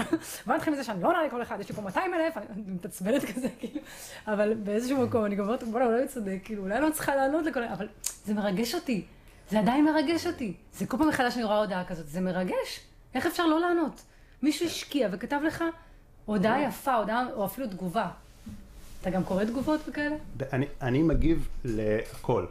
בוא נתחיל מזה שאני לא עונה לכל אחד, יש לי פה 200 אלף, אני מתעצבנת כזה, כאילו, אבל באיזשהו מקום, אני גם אומרת, בוא'נה, אולי הוא צודק, כאילו, אולי לא צריכה לענות לכל אחד, אבל זה מרגש אותי, זה עדיין מרגש אותי. זה כל פעם מחדש אני רואה הודעה כזאת, זה מרגש, איך אפשר לא לענות? מישהו השקיע וכתב לך הודעה יפה, הודעה, או אפילו תגובה. אתה גם קורא תגובות וכאלה? אני, אני מגיב להכל.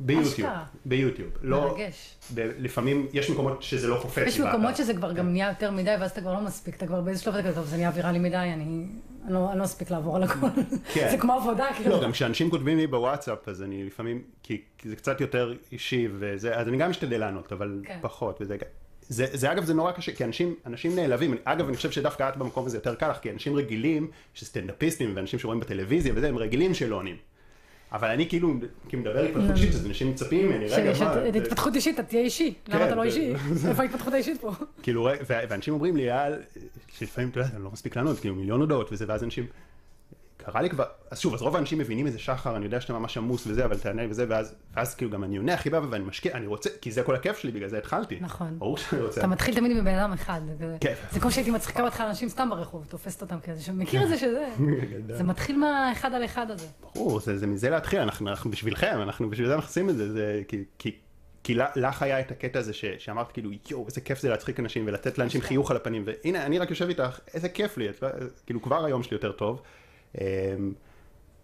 ביוטיוב. ביוטיוב. לא, מרגש. ב- לפעמים יש מקומות שזה לא קופץ. יש מקומות. שזה כבר גם נהיה יותר מדי, ואז אתה כבר לא מספיק, אתה כבר באיזה שלב אתה כזה, טוב, זה נהיה ויראלי מדי, אני אני לא אני לא אספיק לעבור על הכל. כן. זה כמו עבודה, כאילו. לא, גם כשאנשים כותבים לי בוואטסאפ, אז אני לפעמים, כי, זה קצת יותר אישי וזה, אז אני גם משתדל לענות, אבל כן. פחות. וזה, זה, זה אגב, זה נורא קשה, כי אנשים, אנשים נעלבים. אגב, אני חושב שדווקא את במקום הזה יותר קל לך, כי אנשים רגילים, שסטנדאפיסטים ואנשים שרואים בטלוויזיה וזה, הם רגילים שלא עונים. אבל אני כאילו, כאילו מדבר התפתחות אישית, אז אנשים מצפים ממני, רגע, מה, התפתחות אישית, אתה תהיה אישי. למה אתה לא אישי? איפה ההתפתחות האישית פה? כאילו, ואנשים אומרים לי, "יאל", שלפעמים, אתה יודע, אני לא מספיק לענות, כאילו מיליון הודעות וזה, ואז אנשים, קרה לי כבר, אז שוב, אז רוב האנשים מבינים איזה שחר, אני יודע שאתה ממש עמוס וזה, אבל תענה וזה, ואז, ואז כאילו גם אני עונה הכי בעיה ואני משקיע, אני רוצה, כי זה כל הכיף שלי, בגלל זה התחלתי. נכון. ברור שאני רוצה. אתה מתחיל תמיד מבן אדם אחד. כן. זה כמו שהייתי מצחיקה אותך אנשים סתם ברחוב, תופסת אותם כזה, שמכיר את זה שזה. זה מתחיל מהאחד על אחד הזה. ברור, זה, זה מזה להתחיל, אנחנו, אנחנו בשבילכם, אנחנו בשביל זה אנחנו עושים את זה, זה כי, כי, כי לך היה את הקטע הזה ש, שאמרת כאילו, יואו, איזה כיף זה להצחיק אנשים ולתת לאנשים חיוך על הפנים, והנה, אני רק יושב איתך, איזה כיף לי, את לא, כאילו כבר היום שלי יותר טוב. אמ,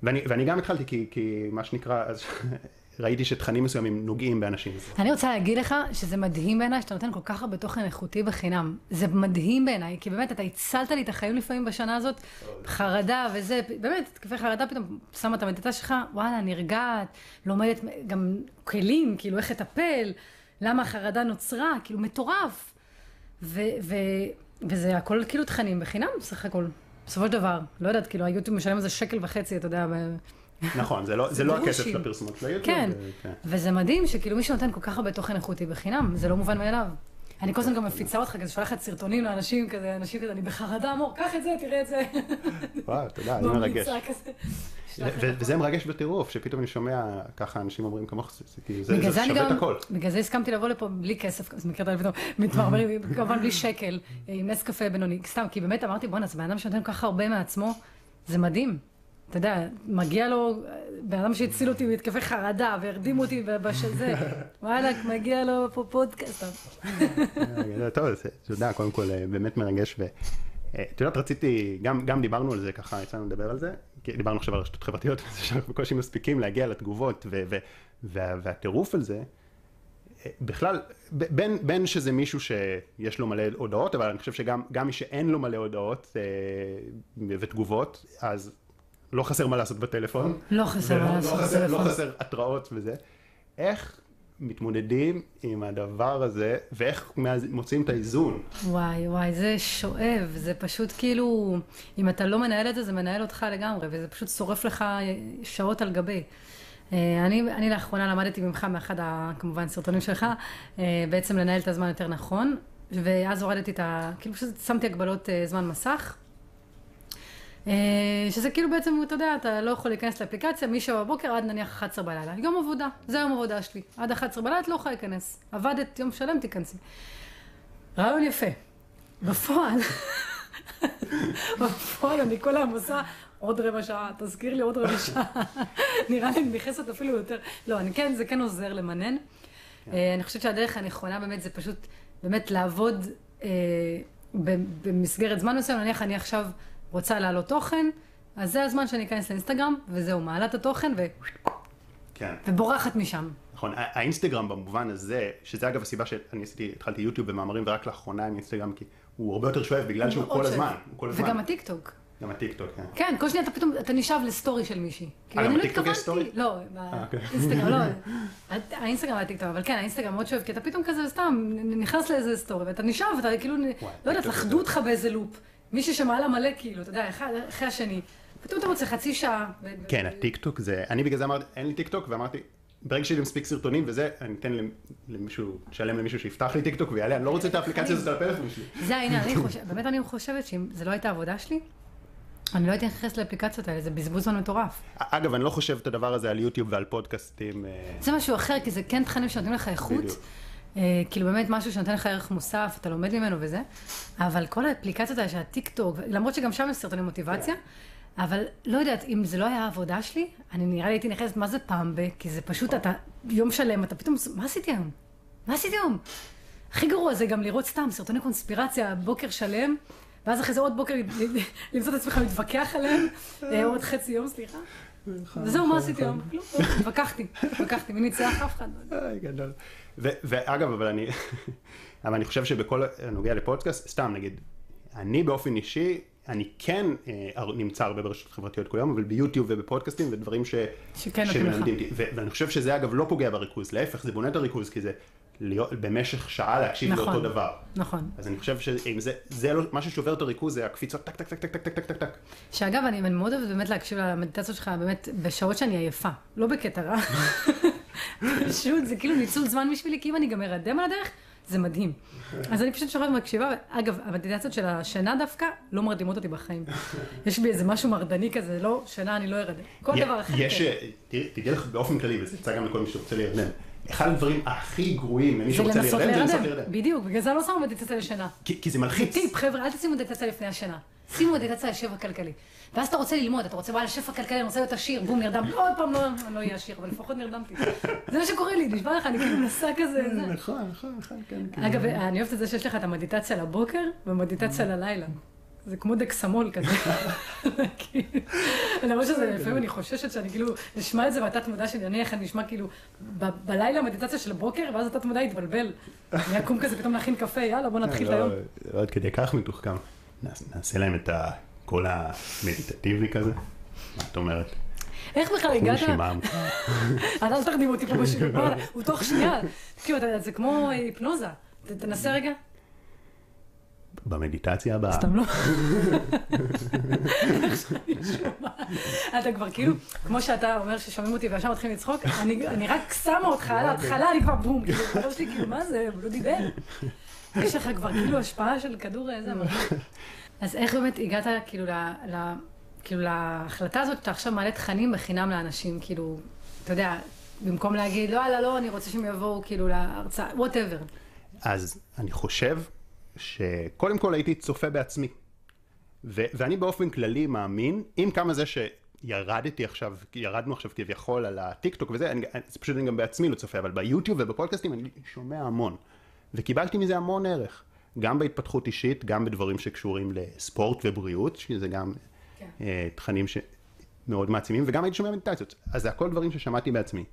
ואני, ואני גם התחלתי, כי, כי מה שנקרא, אז ראיתי שתכנים מסוימים נוגעים באנשים. אני רוצה להגיד לך שזה מדהים בעיניי שאתה נותן כל כך הרבה תוכן איכותי בחינם. זה מדהים בעיניי, כי באמת, אתה הצלת לי את החיים לפעמים בשנה הזאת, חרדה וזה, באמת, התקפי חרדה פתאום, שמה את המדיטציה שלך, וואלה, נרגעת, לומדת גם כלים, כאילו איך לטפל, למה החרדה נוצרה, כאילו מטורף. ו- ו- וזה הכל כאילו תכנים בחינם, סך הכל. בסופו של דבר, לא יודעת, כאילו היוטיוב משלם על זה שקל וחצי, אתה יודע, נכון, זה לא, זה לא הכסף גרושים. של הפרסומות של היוטיוב. כן, זה- כן. וזה מדהים שכאילו מישהו נותן כל כך הרבה תוכן איכותי בחינם, זה לא מובן מאליו. אני כל הזמן גם מפיצה אותך, כזה שולחת סרטונים לאנשים כזה, אנשים כזה, אני בחרדה, אמור, קח את זה, תראה את זה. וואו, תודה, זה מרגש. וזה מרגש בטירוף, שפתאום אני שומע ככה אנשים אומרים כמוך, זה- כאילו, שווה את הכל. בגלל זה הסכמתי לבוא לפה בלי כסף, אז מכירת פתאום מתמרמרים, כמובן בלי שקל, עם נס קפה בינוני, סתם, כי באמת אמרתי, בואנה, זה בן אדם שנותן כל כך הרבה מעצמו, זה מדהים. אתה יודע, מגיע לו, בן אדם שהציל אותי מהתקפי חרדה והרדים אותי בשזה, וואלכ, מגיע לו פה פודקאסט. אה, טוב, אז תודה, קודם כל אה, באמת מרגש. ואת יודעת, רציתי, גם, גם דיברנו על זה, ככה יצאנו לדבר על זה, דיברנו עכשיו על רשתות חברתיות, שאנחנו בקושי מספיקים להגיע לתגובות, ו, ו, וה, והטירוף על זה, בכלל, בין, בין שזה מישהו שיש לו מלא הודעות, אבל אני חושב שגם גם מי שאין לו מלא הודעות אה, ותגובות, אז לא חסר מה לעשות בטלפון. לא חסר מה לעשות לא חסר, לא בטלפון. חסר התראות וזה. איך מתמודדים עם הדבר הזה, ואיך מוצאים את האיזון? וואי, וואי, זה שואב, זה פשוט כאילו, אם אתה לא מנהל את זה, זה מנהל אותך לגמרי, וזה פשוט שורף לך שעות על גבי. אה, אני, אני לאחרונה למדתי ממך, מאחד, ה, כמובן, סרטונים שלך, אה, בעצם לנהל את הזמן יותר נכון, ואז הורדתי את ה... כאילו פשוט שמתי הגבלות אה, זמן מסך. אה, שזה כאילו בעצם, אתה יודע, אתה לא יכול להיכנס לאפליקציה משבע בבוקר עד נניח 11 בלילה. יום עבודה, זה יום עבודה שלי. עד 11 בלילה את לא יכולה להיכנס. עבדת יום שלם, תיכנסי. רעיון יפה. בפועל, בפועל אני כל היום עושה עוד רבע שעה, תזכיר לי עוד רבע שעה. נראה לי נכנסת אפילו יותר. לא, אני כן, זה כן עוזר למנן. אה, אני חושבת שהדרך הנכונה באמת זה פשוט באמת לעבוד אה, במסגרת זמן מסוים. נניח אני עכשיו רוצה להעלות תוכן, אז זה הזמן שאני אכנס לאינסטגרם, וזהו, מעלה את התוכן ו... כן. ובורחת משם. נכון, האינסטגרם במובן הזה, שזה אגב הסיבה שאני עשיתי, התחלתי יוטיוב במאמרים ורק לאחרונה עם אינסטגרם, כי הוא הרבה יותר שואב בגלל שהוא כל. הזמן, הוא כל הזמן. וגם הטיקטוק. גם הטיקטוק, כן. כן, כל שניה אתה פתאום, אתה נשאב לסטורי של מישהי. כאילו, גם אני לא בטיקטוק יש סטורי? לא, אוקיי. באינסטגרם, לא. האינסטגרם והטיקטוק, אבל כן, האינסטגרם מאוד שואב, כי אתה פתאום כזה סתם נכנס לאיזה סטורי, ואתה נשאב, ואתה כאילו, לא יודעת, לכדו אותך באיזה לופ. מישהי שמעלה מלא, כאילו, אתה יודע, אחד אחרי השני. פתאום אתה מוצא חצי שעה. כן, הטיקטוק זה, אני בגלל זה אמרתי, אין לי טיקטוק, ואמרתי, ברגע שיהיה לי מספיק סרטונים וזה, אני אתן למ- למישהו, אשלם למישהו שיפתח לי טיקטוק ויעלה, אני לא רוצה את האפליקציה הזאת על הפלאפון שלי. זה העניין, אני חושבת, באמת אני חושבת שאם זה לא הייתה עבודה שלי, אני לא הייתי נכנסת לאפליקציות האלה, זה בזבוז זמן מטורף. אגב, אני לא חושב את הדבר הזה על יוטיוב ועל פודקאסטים. אה, זה משהו אחר, כי זה כן תכנים שנותנים לך איכות. אה, כאילו באמת משהו שנותן לך ערך מוסף, אתה לומד ממנו וזה, אבל כל האפליקציות האלה של הטיק טוק, למרות שגם שם יש סרטוני מוטיבציה, אבל לא יודעת, אם זה לא היה העבודה שלי, אני נראה לי הייתי נכנסת מה זה פעם ב... כי זה פשוט, אתה יום שלם, אתה פתאום, מה עשיתי היום? מה עשיתי היום? הכי גרוע זה גם לראות סתם סרטוני קונספירציה בוקר שלם, ואז אחרי זה עוד בוקר למצוא את עצמך מתווכח עליהם, אה, עוד חצי יום, סליחה. וזהו, מה עשיתי היום? כלום, התווכחתי, התווכחתי, מי ניצח? אף אחד. לא גדול. ו- ואגב, אבל אני, אבל אני חושב שבכל הנוגע לפודקאסט, סתם נגיד, אני באופן אישי, אני כן אה, נמצא הרבה ברשתות חברתיות כל יום, אבל ביוטיוב ובפודקאסטים ודברים ש... שכן. שמלמדים אותי. ו- ואני חושב שזה אגב לא פוגע בריכוז, להפך, זה בונה את הריכוז, כי זה להיות במשך שעה להקשיב נכון. לאותו דבר. נכון. אז אני חושב שאם זה, זה לא, מה ששובר את הריכוז זה הקפיצות טק טק טק טק טק טק טק טק טק. שאגב, אני מאוד אוהבת באמת להקשיב למדיטציות שלך, באמת, בשעות שאני עייפה. לא בקטע רע. פשוט, זה כאילו ניצול זמן בשבילי, כי אם אני גם ארדם על הדרך, זה מדהים. אז אני פשוט שוכבת ומקשיבה, אגב, המדיטציות של השינה דווקא לא מרדימות אותי בחיים. יש בי איזה משהו מרדני כזה, לא, שינה אני לא ארדם. כל דבר אחר. יש, כן. אה, תדעי לך באופן כללי, וזה יצא גם לכל מי שרוצה להירדם. אחד הדברים הכי גרועים למי זה שרוצה להירדם, זה לנסות להירדם. בדיוק, בגלל זה לא שמה מדיטציה לשינה. כי כי זה מלחיץ. טיפ, חבר'ה, אל תשימו מדיטציה לפני השינה. שימו מדיטציה לשפע כלכלי. ואז אתה רוצה ללמוד, אתה רוצה, וואלה, שפע כלכלי, אני רוצה להיות עשיר, בום, נרדם. עוד פעם לא, אני לא אהיה עשיר, אבל לפחות נרדמתי. זה מה שקורה לי, נשבע לך, אני כאילו מנסה כזה. זה. נכון, נכון, נכון, כן. כן. אגב, אני אוהבת את זה שיש לך את המדיטציה לבוקר ומדיטציה ללילה. זה כמו דקסמול כזה. כאילו, למרות שזה, לפעמים אני חוששת שאני כאילו, אשמע את זה והתת מודע שלי, נניח אני אשמע כאילו, בלילה מדיטציה של הבוקר, ואז התת מודע יתבלבל. אני אקום כזה פתאום להכין קפה, יאללה, בוא נתחיל את היום. לא, עד כדי כך מתוחכם. נעש- נעשה להם את הקול המדיטטיבי כזה. מה את אומרת? איך בכלל הגעת? אל תרדים אותי פה וואלה, הוא תוך שנייה. כאילו, יודע, זה כמו היפנוזה. תנסה רגע. במדיטציה הבאה. סתם לא. אתה כבר כאילו, כמו שאתה אומר ששומעים אותי וישר מתחילים לצחוק, אני רק שמה אותך על ההתחלה, אני כבר בום, כאילו, בראש שלי, כאילו, מה זה, הוא לא דיבר. יש לך כבר כאילו השפעה של כדור איזה. אז איך באמת הגעת כאילו ל... כאילו להחלטה הזאת, שאתה עכשיו מעלה תכנים בחינם לאנשים, כאילו, אתה יודע, במקום להגיד, לא, לא, לא, אני רוצה שהם יבואו כאילו להרצאה, whatever. אז אני חושב שקודם כל הייתי צופה בעצמי. ו- ואני באופן כללי מאמין, עם כמה זה שירדתי עכשיו, ירדנו עכשיו כביכול על הטיקטוק וזה, אני, זה פשוט אני גם בעצמי לא צופה, אבל ביוטיוב ובפודקאסטים אני שומע המון. וקיבלתי מזה המון ערך. גם בהתפתחות אישית, גם בדברים שקשורים לספורט ובריאות, שזה גם כן. אה, תכנים שמאוד מעצימים, וגם הייתי שומע מדיטציות. אז זה הכל דברים ששמעתי בעצמי.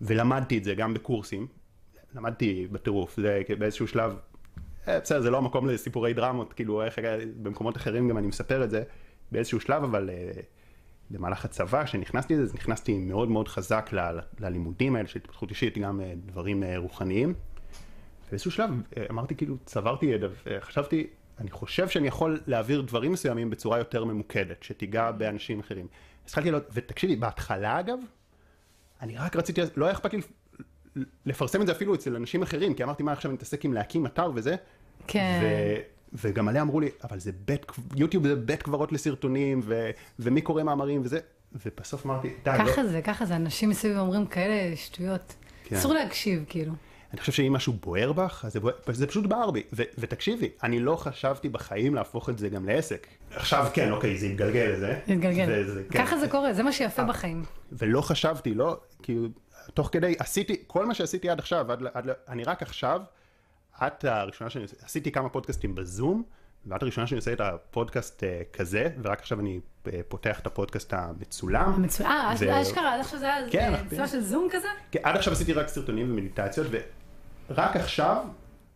ולמדתי את זה גם בקורסים. למדתי בטירוף, זה באיזשהו שלב, בסדר, זה לא המקום לסיפורי דרמות, כאילו איך היה, במקומות אחרים גם אני מספר את זה באיזשהו שלב, אבל אה, במהלך הצבא, כשנכנסתי לזה, נכנסתי מאוד מאוד חזק ל, ללימודים האלה של התפתחות אישית, גם אה, דברים אה, רוחניים. באיזשהו שלב אה, אמרתי כאילו, צברתי ידע, וחשבתי, אני חושב שאני יכול להעביר דברים מסוימים בצורה יותר ממוקדת, שתיגע באנשים אחרים. אז התחלתי לראות, ותקשיבי, בהתחלה אגב, אני רק רציתי, לא היה אכפת לי לפרסם את זה אפילו אצל אנשים אחרים, כי אמרתי, מה עכשיו אני מתעסק עם להקים אתר וזה, כן. ו... וגם מלא אמרו לי, אבל זה בית, יוטיוב זה בית קברות לסרטונים, ו... ומי קורא מאמרים וזה, ובסוף אמרתי, די, לא, ככה זה, ככה זה, אנשים מסביב אומרים כאלה שטויות. כן. אסור להקשיב, כאילו. אני חושב שאם משהו בוער בך, אז זה, בוער, זה פשוט בער בי. ו- ותקשיבי, אני לא חשבתי בחיים להפוך את זה גם לעסק. עכשיו כן, אוקיי, זה יתגלגל לזה. להתגלגל. וזה- כן. ככה זה קורה, זה מה שיפה בחיים. ולא חשבתי, לא, כאילו, תוך כדי, עשיתי, כל מה שעשיתי עד עכשיו, עד, עד, אני רק עכשיו, את הראשונה שאני עשיתי כמה פודקאסטים בזום, ואת הראשונה שאני עושה את הפודקאסט אה, כזה, ורק עכשיו אני אה, פותח את הפודקאסט המצולם. מצוין. אה, ו- אשכרה, עד עכשיו זה היה כן, אה, צורה של זום כזה? כן, עד עכשיו עשיתי רק סרטונים ומדיטציות, ורק עכשיו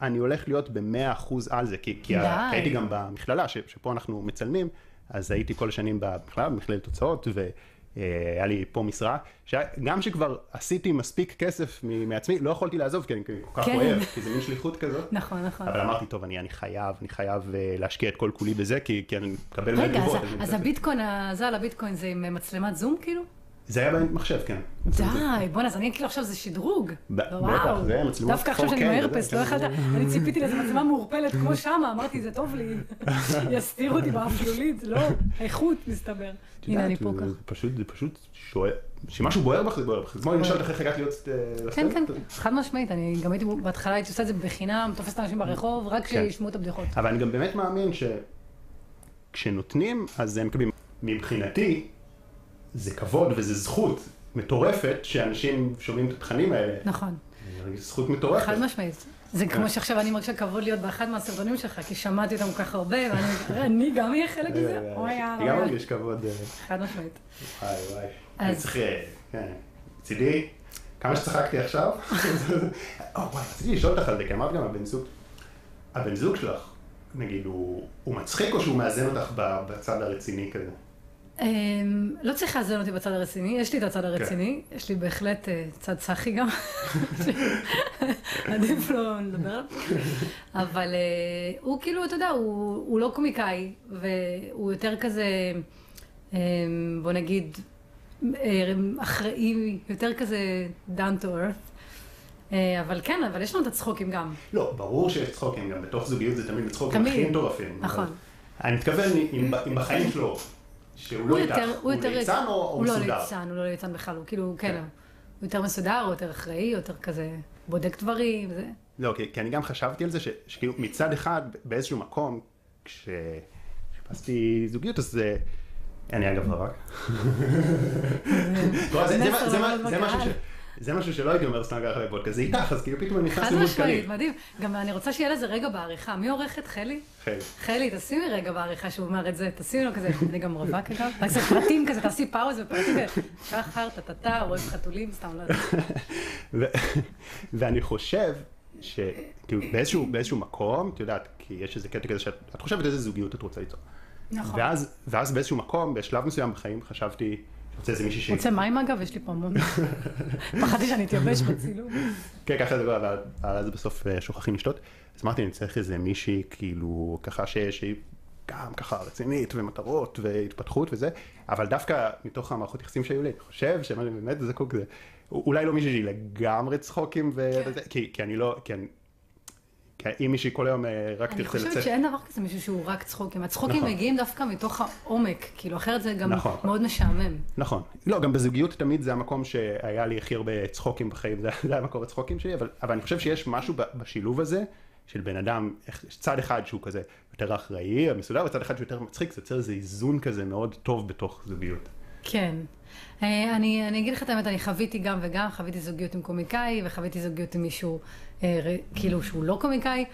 אני הולך להיות במאה אחוז על זה, כי, כי הייתי גם במכללה, ש, שפה אנחנו מצלמים, אז הייתי כל השנים במכללה, במכללת תוצאות, והיה לי פה משרה, שגם שכבר עשיתי מספיק כסף מעצמי, לא יכולתי לעזוב, כי אני כל כך כן. אוהב, כי זה מין שליחות כזאת. נכון, נכון. אבל אמרתי, טוב, אני, אני חייב, אני חייב אה, להשקיע את כל כולי בזה, כי, כי אני מקבל מהם רגע, אז, הביטקוין, הזה על הביטקוין זה עם מצלמת זום כאילו? זה היה במחשב, כן. די, בוא'נה, אז אני כאילו עכשיו זה שדרוג. וואו. בטח, זה מצלמות דווקא עכשיו שאני 4K, מהרפס, לא כן. יכולת, אני ציפיתי לאיזה מצלמה מעורפלת כמו שמה, אמרתי, זה טוב לי, יסתירו אותי באפלולית, לא, איכות מסתבר. את הנה, אני פה ככה. פשוט, זה פשוט שואל, שמשהו בוער בך, זה בוער בך. כמו למשל אחרי הגעת להיות אה, כן. כן, חד משמעית, אני גם הייתי, בהתחלה הייתי עושה את זה בחינם, תופסת אנשים ברחוב, רק כן. שישמעו את הבדיחות. אבל אני גם באמת מאמין שכשנותנים, אז הם מקבלים. מבחינתי, זה כבוד וזה זכות מטורפת שאנשים שומעים את התכנים האלה. נכון, אני זכות מטורפת. חד משמעית. זה כמו שעכשיו אני מרגישה כבוד להיות באחד מהסרטונים שלך, כי שמעתי אותם כל כך הרבה, ואני אני גם אהיה חלק מזה? אוי, אני יאללה, גם. מרגיש כבוד. אה, חד משמעית. וואי וואי. אז- אני צריך, אה, כן, מצידי, כמה שצחקתי עכשיו. או וואי, רציתי לשאול אותך על זה, כי אמרת גם הבן זוג. הבן זוג שלך, נגיד, הוא מצחיק או שהוא מאזן אותך בצד הרציני כזה? אמ, לא צריך לאזן אותי בצד הרציני, יש לי את הצד כן. הרציני, יש לי בהחלט אה, צד צחי גם, עדיף לא לדבר עליו, אבל אה, הוא כאילו, אתה יודע, הוא הוא לא קומיקאי, והוא יותר כזה, אמ, בוא נגיד, אה, אחראי, יותר כזה down to earth. אבל כן, אבל יש לנו את הצחוקים גם. לא, ברור שיש צחוקים, גם בתוך זוגיות זה תמיד הצחוקים. הכי מטורפים. נכון. אני מתכוון אם בחיים שלו, שהוא הוא לא איתך, הוא ליצן או הוא לא מסודר? ליצן, הוא לא ליצן בכלל, הוא כאילו, כן, כן. הוא יותר מסודר, הוא יותר אחראי, יותר כזה בודק דברים, זה... לא, כי, אני גם חשבתי על זה, שכאילו מצד אחד, באיזשהו מקום, כשחיפשתי זוגיות, אז זה... אני אגב רווק. לא, זה- משהו ש-. זה משהו שלא הייתי אומר סתם ככה בפודקאסט, זה איתך, אז כאילו פתאום אני נכנס חד משמעית. מדהים. גם אני רוצה שיהיה לזה רגע בעריכה. מי עורכת? חלי? חן. חלי, תשימי רגע בעריכה שהוא אומר את זה, תשימי לו כזה, אני גם רווק אגב, רק זה פרטים כזה, תעשי פאוז ופרטים, שחר, טה-טה-טה, אוהב חתולים, סתם לא יודעת. ואני חושב שכאילו באיזשהו, מקום, את יודעת, כי יש איזה קטע כזה שאת את חושבת איזה זוגיות את רוצה ליצור. נכון. ואז, באיזשהו מקום, בשלב מסוים בחיים, חשבתי, רוצה איזה מישהי ש... רוצה מים אגב? יש לי פה המון. פחדתי שאני אתייבש בצילום. כן, ככה זה קורה, אבל אז בסוף אה, שוכחים לשתות. אז אמרתי, אני צריך איזה מישהי, כאילו, ככה שהיא גם ככה רצינית, ומטרות, והתפתחות וזה, אבל דווקא מתוך המערכות יחסים שהיו לי, אני חושב שאני באמת זקוק לזה. אולי לא מישהי שהיא לגמרי צחוקים, כי, כי אני לא, כי אני... אם מישהי כל היום אה, רק אני תרצה חושבת לצאת... שאין דבר כזה מישהו שהוא רק צחוקים. הצחוקים נכון. מגיעים דווקא מתוך העומק, כאילו אחרת זה גם נכון. מאוד משעמם. נכון. לא, גם בזוגיות תמיד זה המקום שהיה לי הכי הרבה צחוקים בחיים, זה זה היה מקור הצחוקים שלי, אבל, אבל אני חושב שיש משהו בשילוב הזה, של בן אדם, צד אחד שהוא כזה יותר אחראי, מסודר, וצד אחד שהוא יותר מצחיק, זה יוצר איזה איזון כזה מאוד טוב בתוך זוגיות. כן. אה, אני, אני אגיד לך את האמת, אני חוויתי גם וגם, חוויתי זוגיות עם קומיקאי, וחוויתי זוגיות עם מישהו, כאילו, שהוא לא קומיקאי.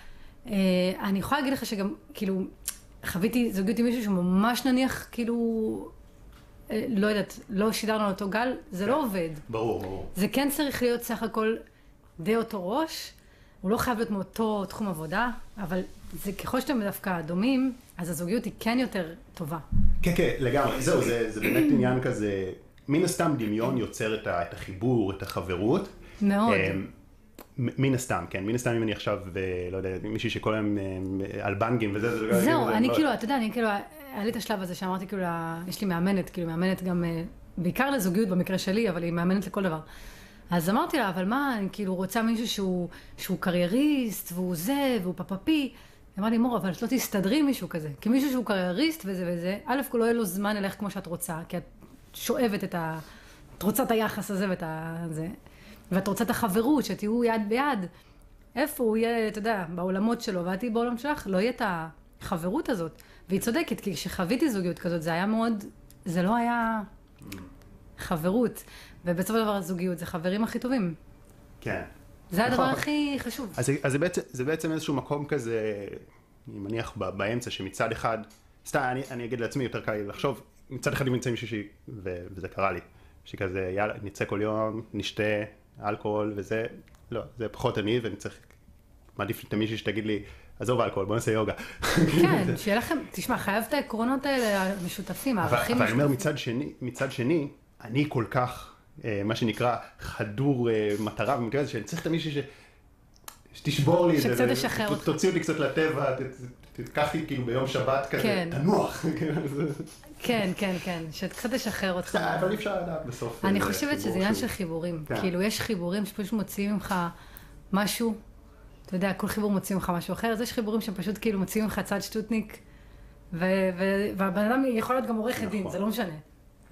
אה, אני יכולה להגיד לך שגם, כאילו, חוויתי זוגיות עם מישהו שממש נניח, כאילו, אה, לא יודעת, לא שידרנו על אותו גל, זה לא עובד. ברור, ברור. זה כן צריך להיות סך הכל די אותו ראש, הוא לא חייב להיות מאותו תחום עבודה, אבל זה ככל שאתם דווקא דומים, אז הזוגיות היא כן יותר טובה. כן, כן, לגמרי. זהו, זה, זה באמת עניין כזה, מן הסתם דמיון יוצר את, ה, את החיבור, את החברות. מאוד. מן הסתם, כן. מן הסתם אם אני עכשיו, ב- לא יודע, מישהי שכל היום אמ, על בנגים וזה, זה לא... זהו, זה אני כאילו, אתה יודע, אני כאילו, היה לי את השלב הזה שאמרתי כאילו, יש לי מאמנת, כאילו מאמנת גם, אה, בעיקר לזוגיות במקרה שלי, אבל היא מאמנת לכל דבר. אז אמרתי לה, אבל מה, אני כאילו רוצה מישהו שהוא, שהוא קרייריסט, והוא זה, והוא פפפי. היא אמרה לי, מור, אבל את לא תסתדרי עם מישהו כזה. כי מישהו שהוא קרייריסט וזה וזה, א', כל לא יהיה לו זמן אלך כמו שאת רוצה, כי את שואבת את ה... את רוצה את היחס הזה ואת ה... זה. ואת רוצה את החברות, שתהיו יד ביד. איפה הוא יהיה, אתה יודע, בעולמות שלו, ואת תהיי בעולם שלך, לא יהיה את החברות הזאת. והיא צודקת, כי כשחוויתי זוגיות כזאת, זה היה מאוד, זה לא היה חברות. ובסופו של דבר הזוגיות זה חברים הכי טובים. כן. זה הדבר נכון. הכי חשוב. אז, זה- אז זה, בעצם, זה בעצם איזשהו מקום כזה, אני מניח באמצע, שמצד אחד, סתם, אני, אני אגיד לעצמי, יותר קל לי לחשוב, מצד אחד אם נמצא שהיא, ו- וזה קרה לי, שכזה, יאללה, נצא כל יום, נשתה אלכוהול וזה, לא, זה פחות אני, ואני צריך מעדיף את מישהי שתגיד לי, עזוב אלכוהול, בוא נעשה יוגה. כן, שיהיה לכם, תשמע, חייב את העקרונות האלה המשותפים, הערכים אבל אני אומר. מצד שני, מצד שני, אני כל כך, אה, מה שנקרא, חדור אה, מטרה ומתכוונת, שאני צריך את מישהי ש... שתשבור לי את זה. שקצת תשחרר אותך. תוציא אותי קצת לטבע, תיקח לי כאילו ביום שבת כזה, כן. תנוח. כן, כן, כן, שקצת תשחרר אותך. אבל אי אפשר לדעת בסוף. אני אה, חושבת שזה עניין של חיבורים. כן. כאילו, יש חיבורים שפשוט מוציאים ממך משהו, אתה יודע, כל חיבור מוציא ממך משהו אחר, אז יש חיבורים שפשוט כאילו מוציאים ממך צד שטוטניק, והבן אדם יכול להיות גם עורכת דין, נכון. זה לא משנה.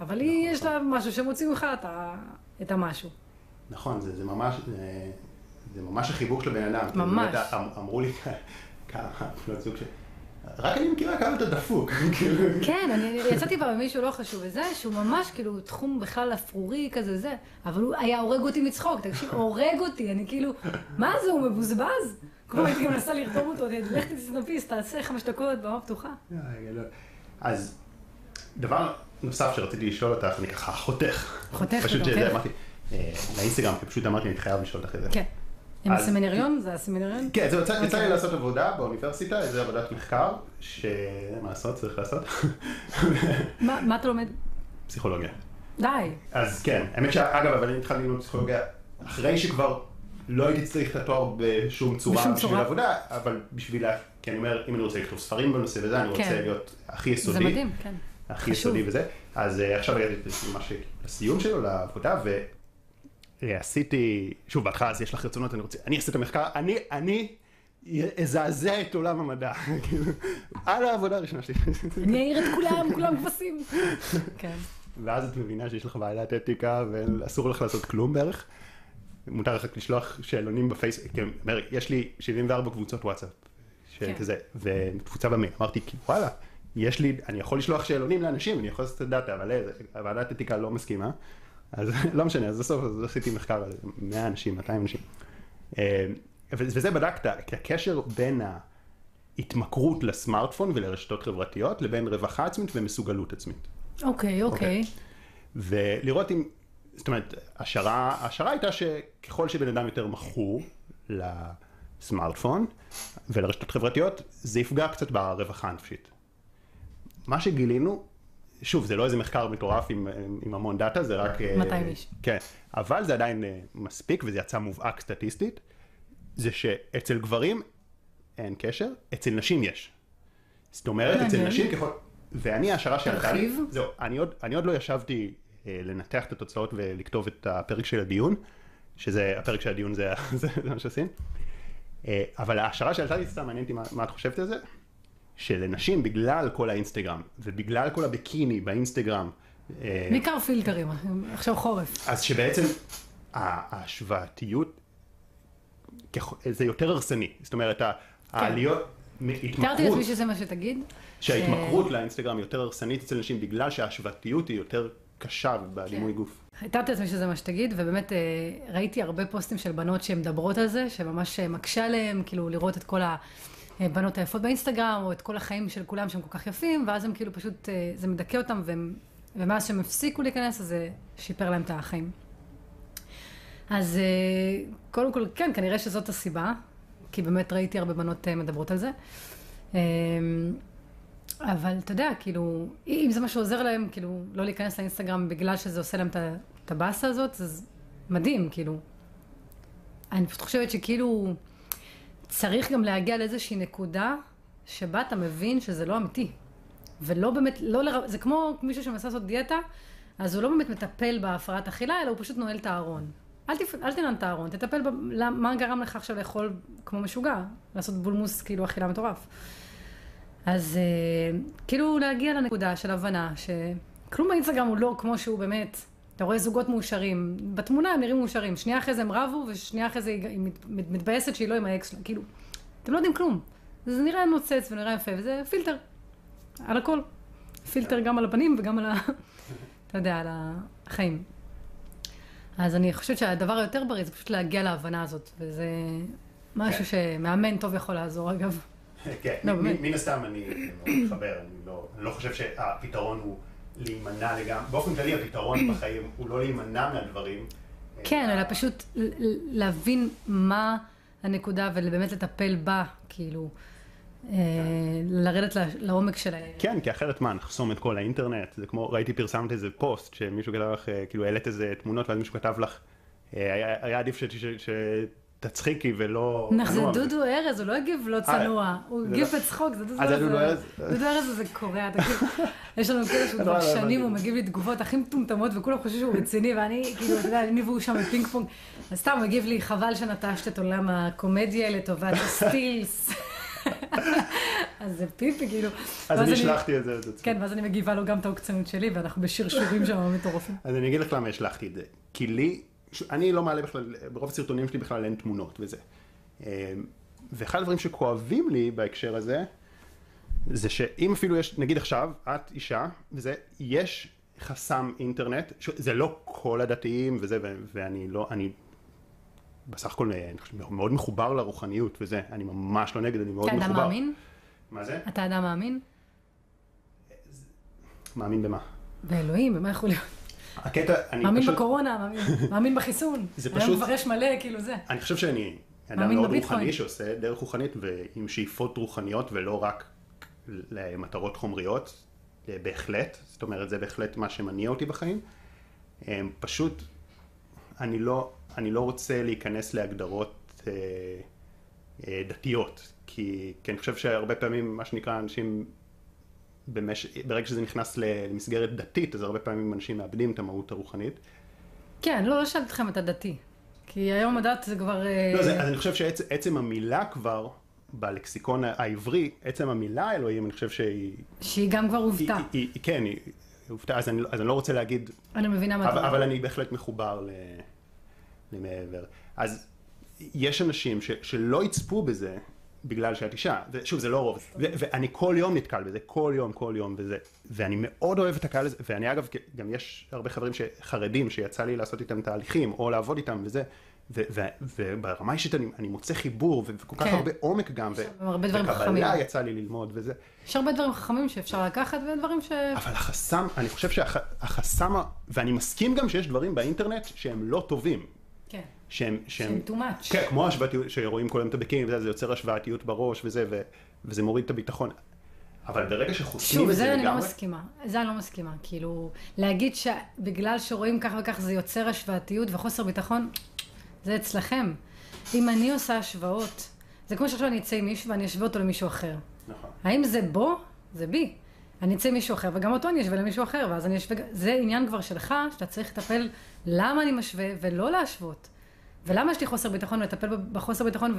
אבל היא, יש לה משהו שמוציא ממך את המשהו. נכון, זה, זה ממש, זה, זה ממש החיבור של הבן אדם. כאילו, ממש. באמת, אמ- אמרו לי כמה, בנות זוג ש... רק אני מכירה כמה אתה דפוק. כאילו. כן, אני יצאתי פעם עם מישהו לא חשוב וזה, שהוא ממש כאילו תחום בכלל אפרורי כזה זה, אבל הוא היה הורג אותי מצחוק, תקשיב, הורג אותי, אני כאילו, מה זה, הוא מבוזבז? כמו הייתי גם מנסה לרתום אותו, לך תסטנאפיסט, תעשה חמש דקות, במה פתוחה. גדול. אז דבר נוסף שרציתי לשאול אותך, אני ככה חותך. חותך פשוט שזה כן. אמרתי, אה, לאינסטגרם, כי פשוט אמרתי, אני חייב לשאול אותך את זה. כן. עם הסמינריון? זה הסמינריון? כן, זה יצא. לי לעשות עבודה באוניברסיטה, איזה עבודת מחקר, שמה לעשות, צריך לעשות, מה מה אתה לומד? פסיכולוגיה. די. אז כן, האמת שאגב, אבל אני התחלתי ללמוד פסיכולוגיה אחרי שכבר לא הייתי צריך את התואר בשום צורה בשום בשביל צורה. עבודה, אבל בשביל, כי אני אומר, אם אני רוצה לכתוב ספרים בנושא וזה, אני כן. רוצה להיות הכי יסודי. זה מדהים, כן. הכי חשוב. יסודי וזה. אז אה, עכשיו הגעתי ממש לסיום שלו, לעבודה, ועשיתי, שוב, בהתחלה אז יש לך רצונות, אני רוצה, אני אעשה את המחקר, אני, אני אזעזע את עולם המדע, כאילו, על העבודה הראשונה שלי. אני אעיר את כולם, כולם כבשים. כן. ואז את מבינה שיש לך ועדת אתיקה ואסור לך לעשות כלום בערך. מותר לך לשלוח שאלונים בפייסבוק, כן, יש לי 74 קבוצות וואטסאפ, כן. שכזה, ותפוצה במייל. אמרתי, כאילו, וואלה, יש לי, אני יכול לשלוח שאלונים לאנשים, אני יכול לעשות את הדאטה, אבל אה, זה- ועדת אתיקה לא מסכימה, אז לא משנה, אז בסוף אז עשיתי מחקר על 100 אנשים, 200 אנשים. אה, וזה בדקת, כי הקשר בין ההתמכרות לסמארטפון ולרשתות חברתיות, לבין רווחה עצמית ומסוגלות עצמית. אוקיי, אוקיי. ולראות אם, זאת אומרת, השערה, השערה הייתה שככל שבן אדם יותר מכור לסמארטפון ולרשתות חברתיות, זה יפגע קצת ברווחה הנפשית. מה שגילינו, שוב, זה לא איזה מחקר מטורף עם, עם המון דאטה, זה רק... אה, 200 איש. כן, אבל זה עדיין אה, מספיק, וזה יצא מובהק סטטיסטית, זה שאצל גברים אין קשר, אצל נשים יש. זאת אומרת, אצל מעניין. נשים ככל... ואני, ההשערה שעלתה לי, תרחיב. זהו, אני עוד, אני עוד לא ישבתי אה, לנתח את התוצאות ולכתוב את הפרק של הדיון, שזה, הפרק של הדיון זה, זה, זה מה שעושים. אה, אבל ההשערה שעלתה לי, סתם מעניין אותי מה, מה את חושבת על זה, שלנשים, בגלל כל האינסטגרם, ובגלל כל הביקיני באינסטגרם, אה, בעיקר פילטרים, עכשיו חורף. אז שבעצם ה- ההשוואתיות, זה יותר הרסני. זאת אומרת, ה- העליות, תיארתי התמכרות, לעצמי שזה מה שתגיד. שההתמכרות לאינסטגרם יותר הרסנית אצל נשים, בגלל שההשוואתיות היא יותר קשה בדימוי כן. גוף. תיארתי לעצמי שזה מה שתגיד, ובאמת אה, ראיתי הרבה פוסטים של בנות שמדברות על זה, שממש אה, מקשה עליהן, כאילו לראות את כל הבנות היפות באינסטגרם, או את כל החיים של כולם שהם כל כך יפים, ואז הם כאילו פשוט, אה, זה מדכא אותם, והם, ומאז שהם הפסיקו להיכנס, אז זה שיפר להם את החיים. אז אה, קודם כל, כן, כנראה שזאת הסיבה, כי באמת ראיתי הרבה בנות אה, מדברות על זה. אה, אבל אתה יודע, כאילו, אם זה מה שעוזר להם, כאילו, לא להיכנס לאינסטגרם בגלל שזה עושה להם את הבאסה הזאת, אז מדהים, כאילו. אני פשוט חושבת שכאילו, צריך גם להגיע לאיזושהי נקודה שבה אתה מבין שזה לא אמיתי. ולא באמת, לא לר... זה כמו מישהו שמנסה לעשות דיאטה, אז הוא לא באמת מטפל בהפרעת אכילה, אלא הוא פשוט נועל את הארון. אל, תפ... אל תנעל את הארון, תטפל ב... למה- מה גרם לך עכשיו לאכול כמו משוגע, לעשות בולמוס כאילו אכילה מטורף. אז אה, כאילו להגיע לנקודה של הבנה שכלום באינסטגרם הוא לא כמו שהוא באמת. אתה רואה זוגות מאושרים, בתמונה הם נראים מאושרים, שנייה אחרי זה הם רבו, ושנייה אחרי זה היא היא מת- מת- מתבאסת שהיא לא עם האקס שלה, כאילו, אתם לא יודעים כלום. זה נראה נוצץ ונראה יפה, וזה פילטר, על הכל. פילטר גם על הפנים וגם על ה... אתה יודע, על החיים. אז אני חושבת שהדבר היותר בריא זה פשוט להגיע להבנה הזאת, וזה משהו שמאמן טוב יכול לעזור, אגב. כן, לא. מן הסתם אני מתחבר, לא- אני לא חושב שהפתרון הוא להימנע לגמרי, באופן כללי הפתרון בחיים הוא לא להימנע מהדברים. כן, אלא פשוט להבין מה הנקודה ובאמת לטפל בה, כאילו, אה, לרדת ל- לעומק של ה... כן, כי אחרת מה, נחסום את כל האינטרנט, זה כמו, ראיתי פרסמת איזה פוסט, שמישהו כתב לך, אה, כאילו העלית איזה תמונות, ואז מישהו כתב לך, אה, היה, היה עדיף שתצחיקי ולא... נו, זה צנוע." דודו ארז, הוא לא הגיב לא צנוע, הוא הגיב לא- בצחוק, זה דודו אה, ארז. דודו ארז? דודו ארז זה קורע, תקשיב. יש לנו כאלה שהוא לא, כבר לא, שנים. הוא מגיב לי תגובות הכי מטומטמות, וכולם חושבים שהוא רציני, ואני, כאילו, אתה יודע, אני והוא שם בפינג פונג. אז סתם הוא מגיב לי, חבל שנטשת את עולם הקומדיה לטובת הסטילס. אז זה פיפי, כאילו. אז אני השלכתי את זה. את עצמי. כן, ואז אני מגיבה לו גם את העוקצנות שלי, ואנחנו בשרשורים שם מטורפים. אז אני אגיד לך למה השלכתי את זה. כי לי, אני לא מעלה בכלל, ברוב הסרטונים שלי בכלל אין תמונות וזה. אה, ואחד הדברים שכואבים לי בהקשר הזה, זה שאם אפילו יש, נגיד עכשיו, את אישה, וזה, יש חסם אינטרנט, ש- זה לא כל הדתיים וזה, ו- ואני לא, אני בסך הכל אה, אני חושב, מאוד מחובר לרוחניות וזה, אני ממש לא נגד, אני מאוד אתה מחובר. אדם מאמין? מה זה? אתה אדם מאמין? מאמין במה? באלוהים, במה יכול להיות? הקטע, אני מאמין פשוט, בקורונה, מאמין- מאמין בחיסון. זה היום פשוט- כבר יש מלא, כאילו זה. אני חושב שאני אדם מאוד בביטקוין. רוחני שעושה דרך רוחנית ועם שאיפות רוחניות ולא רק למטרות חומריות, אה, בהחלט, זאת אומרת זה בהחלט מה שמניע אותי בחיים. אה, פשוט אני לא, אני לא רוצה להיכנס להגדרות אה, דתיות, כי, כי אני חושב שהרבה פעמים מה שנקרא אנשים, במש... ברגע שזה נכנס למסגרת דתית, אז הרבה פעמים אנשים מאבדים את המהות הרוחנית. כן, לא, לא שאלתי אתכם את הדתי. כי היום הדת זה כבר... אה, לא, זה, אז אני חושב שעצם המילה כבר, בלקסיקון העברי, עצם המילה אלוהים, אני חושב שהיא... שהיא גם כבר היא, הובטה. היא, היא, כן, היא היא הופתעה, אז אני, לא- אז אני לא רוצה להגיד, אני מבינה מה אתה אומר. אבל אני בהחלט מחובר ל, למעבר. אז יש אנשים ש, שלא יצפו בזה בגלל שאת אישה, ושוב, זה לא רוב, ו, ואני כל יום נתקל בזה, כל יום, כל יום, וזה, ואני מאוד אוהב את הקהל הזה, ואני אגב, גם יש הרבה חברים חרדים שיצא לי לעשות איתם תהליכים, או לעבוד איתם וזה, וברמה אישית אני, אני מוצא חיבור, וכל כך כן. הרבה עומק גם. וקבלה יצא לי ללמוד וזה. יש הרבה דברים חכמים שאפשר לקחת, ודברים ש... אבל החסם, אני חושב שהחסם, ואני מסכים גם שיש דברים באינטרנט שהם לא טובים. כן. שהם, שהם too much. כן, כמו השוואתיות, שרואים כל היום את הבקים, וזה, זה יוצר השוואתיות בראש וזה, ו, וזה מוריד את הביטחון. אבל ברגע שחוסמים שוב, את זה זה אני לא לגמרי, מסכימה. זה אני לא מסכימה. כאילו, להגיד שבגלל שרואים כך וכך זה יוצר השוואתיות וחוסר ביטחון, זה אצלכם. אם אני עושה השוואות, זה כמו שעכשיו אני אצא עם מישהו ואני אשווה אותו למישהו אחר. נכון. האם זה בו? זה בי. אני אצא מישהו אחר, וגם אותו אני אשווה למישהו אחר, ואז אני אשווה... זה עניין כבר שלך, שאתה צריך לטפל למה אני משווה, ולא להשוות. ולמה יש לי חוסר ביטחון, ולטפל בחוסר ביטחון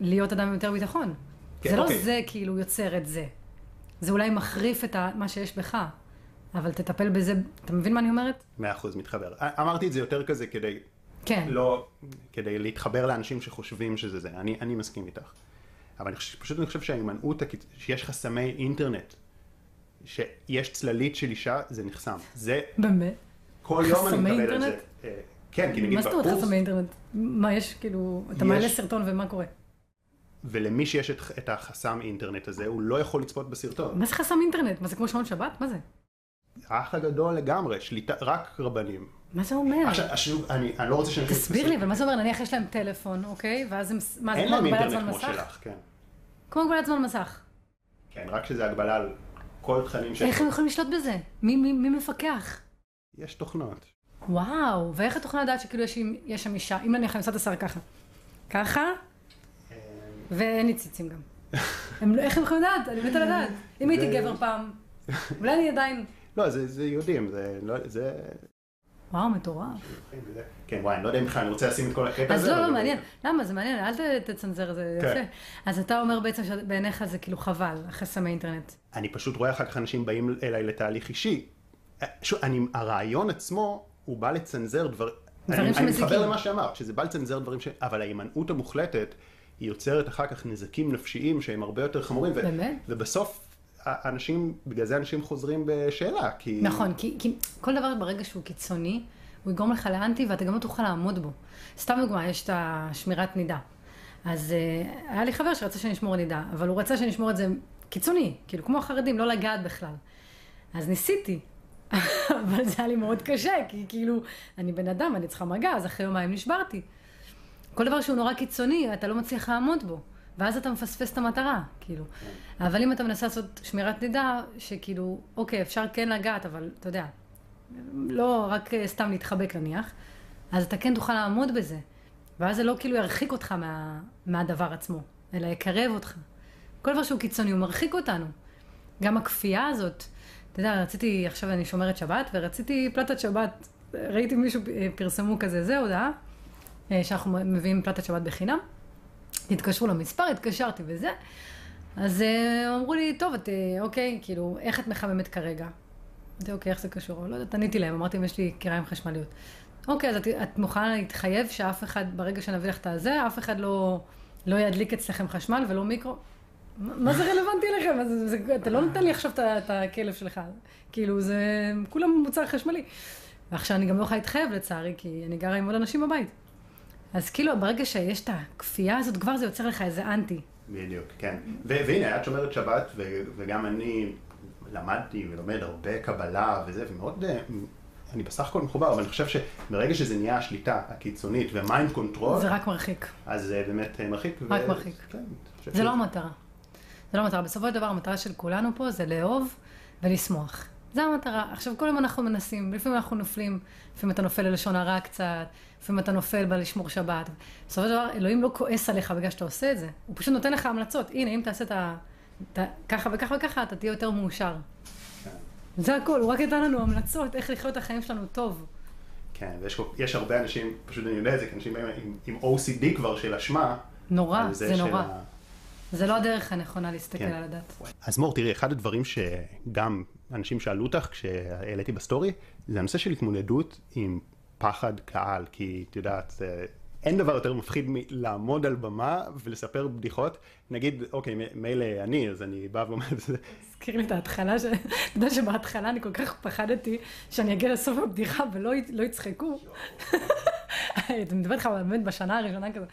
ולהיות אדם עם יותר ביטחון. כן, זה לא אוקיי. זה כאילו יוצר את זה. זה אולי מחריף את ה- מה שיש בך, אבל תטפל בזה, אתה מבין מה אני אומרת? מאה אחוז מתחבר. אמרתי את זה יותר כזה כדי, כן. לא, כדי להתחבר לאנשים שחושבים שזה זה. אני, אני מסכים איתך. אבל אני חושב, פשוט אני חושב שההימנעות, שיש חסמי אינטרנט, שיש צללית של אישה, זה נחסם. זה, באמת? כל יום אני מקבל את זה. אינטרנט? אה, כן, כי נגיד מה זאת אומרת בקורס, חסמי אינטרנט? מה יש, כאילו, אתה יש- מעלה סרטון ומה קורה? ולמי שיש את, את החסם אינטרנט הזה, הוא לא יכול לצפות בסרטון. מה זה חסם אינטרנט? מה זה כמו שעון שבת? מה זה? האח הגדול לגמרי, שליטה, רק רבנים. מה זה אומר? עכשיו, השוב, אני, אני לא רוצה שנכנס... תסביר לי, אבל מה זה אומר? נניח יש להם טלפון, אוקיי? ואז הם... מה זה אין כמו להם הגבלת אינטרנט זמן כמו מסך? שלך, כן. כמו הגבלת זמן מסך. כן, רק שזה הגבלה על כל תכנים ש... איך הם יכולים לשלוט בזה? מי- מי מי מפקח? יש תוכנות. וואו, ואיך התוכנה לדעת שכאילו יש יש שם אישה? אם נניח אני עושה את השיער ככה. ככה, אה, ואין לי ציצים גם. הם לא- איך הם יכולים לדעת? אני מתה לדעת. אם הייתי גבר פעם, אולי אני עדיין... לא, זה, זה יודעים, זה... לא, זה... וואו, מטורף. כן, וואי, אני לא יודע אם בכלל אני רוצה לשים את כל הקטע אז הזה. לא, לא, אבל- מעניין. למה? זה מעניין, אל תצנזר, זה כן. יפה. אז אתה אומר בעצם שבעיניך זה כאילו חבל, החסמי אינטרנט. אני פשוט רואה אחר כך אנשים באים אליי לתהליך אישי. הרעיון עצמו, הוא בא לצנזר דבר... דברים אני, אני שמזיקים. מתחבר למה שאמרת, שזה בא לצנזר דברים ש... אבל ההימנעות המוחלטת, היא יוצרת אחר כך נזקים נפשיים שהם הרבה יותר חמורים. באמת? ובסוף, האנשים, בגלל זה אנשים חוזרים בשאלה, כי... נכון, כי, כי כל דבר ברגע שהוא קיצוני, הוא יגרום לך לאנטי ואתה גם לא תוכל לעמוד בו. סתם דוגמה, יש את השמירת נידה. אז uh, היה לי חבר שרצה שאני אשמור נידה, אבל הוא רצה שאני אשמור את זה קיצוני, כאילו כמו החרדים, לא לגעת בכלל. אז ניסיתי, אבל זה היה לי מאוד קשה, כי כאילו, אני בן אדם, אני צריכה מגע, אז אחרי יומיים נשברתי. כל דבר שהוא נורא קיצוני, אתה לא מצליח לעמוד בו. ואז אתה מפספס את המטרה, כאילו. אבל אם אתה מנסה לעשות שמירת נידה, שכאילו, אוקיי, אפשר כן לגעת, אבל אתה יודע, לא רק אה, סתם להתחבק נניח, אז אתה כן תוכל לעמוד בזה. ואז זה לא כאילו ירחיק אותך מה, מהדבר עצמו, אלא יקרב אותך. כל דבר שהוא קיצוני, הוא מרחיק אותנו. גם הכפייה הזאת, אתה יודע, רציתי, עכשיו אני שומרת שבת, ורציתי פלטת שבת, ראיתי מישהו, אה, פרסמו כזה, זה הודעה, אה, שאנחנו מביאים פלטת שבת בחינם. התקשרו למספר, התקשרתי וזה. אז uh, אמרו לי, טוב, את, uh, אוקיי, כאילו, איך את מחממת כרגע? אמרתי, אוקיי, איך זה קשור? לא יודעת, עניתי להם, אמרתי, אם יש לי קיריים חשמליות. אוקיי, אז את, את מוכנה להתחייב שאף אחד, ברגע שנביא לך את הזה, אף אחד לא, לא ידליק אצלכם חשמל ולא מיקרו? מה זה רלוונטי אליכם? זה, זה, אתה לא נותן לי עכשיו את הכלב שלך. כאילו, זה כולם מוצר חשמלי. ועכשיו אני גם לא יכולה להתחייב לצערי, כי אני גרה עם עוד אנשים בבית. אז כאילו, ברגע שיש את הכפייה הזאת, כבר זה יוצר לך איזה אנטי. בדיוק, כן. והנה, את שומרת שבת, וגם אני למדתי ולומד הרבה קבלה וזה, ומאוד, אה, אני בסך הכל מחובר, אבל אני חושב שברגע שזה נהיה השליטה הקיצונית ו mind control, זה רק מרחיק. אז זה באמת אה, מרחיק. רק ו... מרחיק. כן, זה לא המטרה. זה לא המטרה. בסופו של דבר המטרה של כולנו פה זה לאהוב ולשמוח. זה המטרה. עכשיו, כל יום אנחנו מנסים, לפעמים אנחנו נופלים, לפעמים אתה נופל ללשון הרע קצת, לפעמים אתה נופל בלשמור שבת. בסופו של דבר, אלוהים לא כועס עליך בגלל שאתה עושה את זה. הוא פשוט נותן לך המלצות. הנה, אם תעשה את ה... ככה וככה וככה, אתה תהיה יותר מאושר. כן. זה הכל, הוא רק נתן לנו המלצות איך לחיות את החיים שלנו טוב. כן, ויש הרבה אנשים, פשוט אני יודע את זה, כי אנשים עם, עם OCD כבר של אשמה. נורא, זה, זה נורא. ה... זה לא הדרך הנכונה להסתכל כן. על הדת. אז מור, תראי, אחד הדברים שגם אנשים שאלו אותך כשהעליתי בסטורי, זה הנושא של התמודדות עם פחד קהל, כי את יודעת, אין דבר יותר מפחיד מלעמוד על במה ולספר בדיחות. נגיד, אוקיי, מילא אני, אז אני בא ואומר את זה. הזכיר לי את ההתחלה, אתה יודע שבהתחלה אני כל כך פחדתי שאני אגיע לסוף הבדיחה ולא לא יצחקו. אני מדברת לך באמת בשנה הראשונה כזה.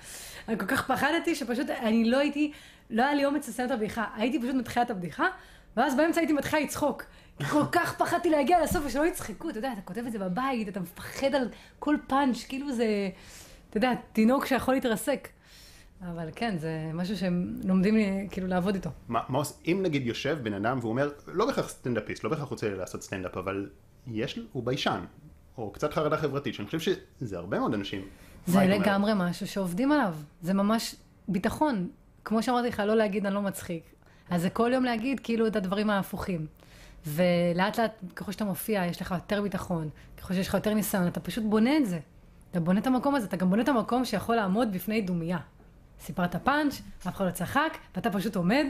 אני כל כך פחדתי שפשוט אני לא הייתי, לא היה לי אומץ לסיים את הבדיחה. הייתי פשוט מתחילה את הבדיחה, ואז באמצע הייתי מתחילה לצחוק. כל כך פחדתי להגיע לסוף ושלא יצחקו, אתה יודע, אתה כותב את זה בבית, אתה מפחד על כל פאנץ', כאילו זה, אתה יודע, תינוק שיכול להתרסק. אבל כן, זה משהו שהם לומדים לי, כאילו לעבוד איתו. מה, מה עוש... אם נגיד יושב בן אדם והוא אומר, לא בהכרח סטנדאפיסט, לא בהכרח רוצה לעשות סטנדאפ, אבל יש, הוא ביישן, או קצת חרדה חברתית, שאני חושב שזה הרבה מאוד אנשים. זה לגמרי אומר? משהו שעובדים עליו, זה ממש ביטחון. כמו שאמרתי לך, לא להגיד אני לא מצחיק. אז זה כל יום להגיד כאילו את הדברים ההפוכים. ולאט לאט, ככל שאתה מופיע, יש לך יותר ביטחון, ככל שיש לך יותר ניסיון, אתה פשוט בונה את זה. אתה בונה את המקום הזה, אתה גם בונה את המקום שיכול לעמוד בפני דומייה. סיפרת פאנץ', אף אחד לא צחק, ואתה פשוט עומד.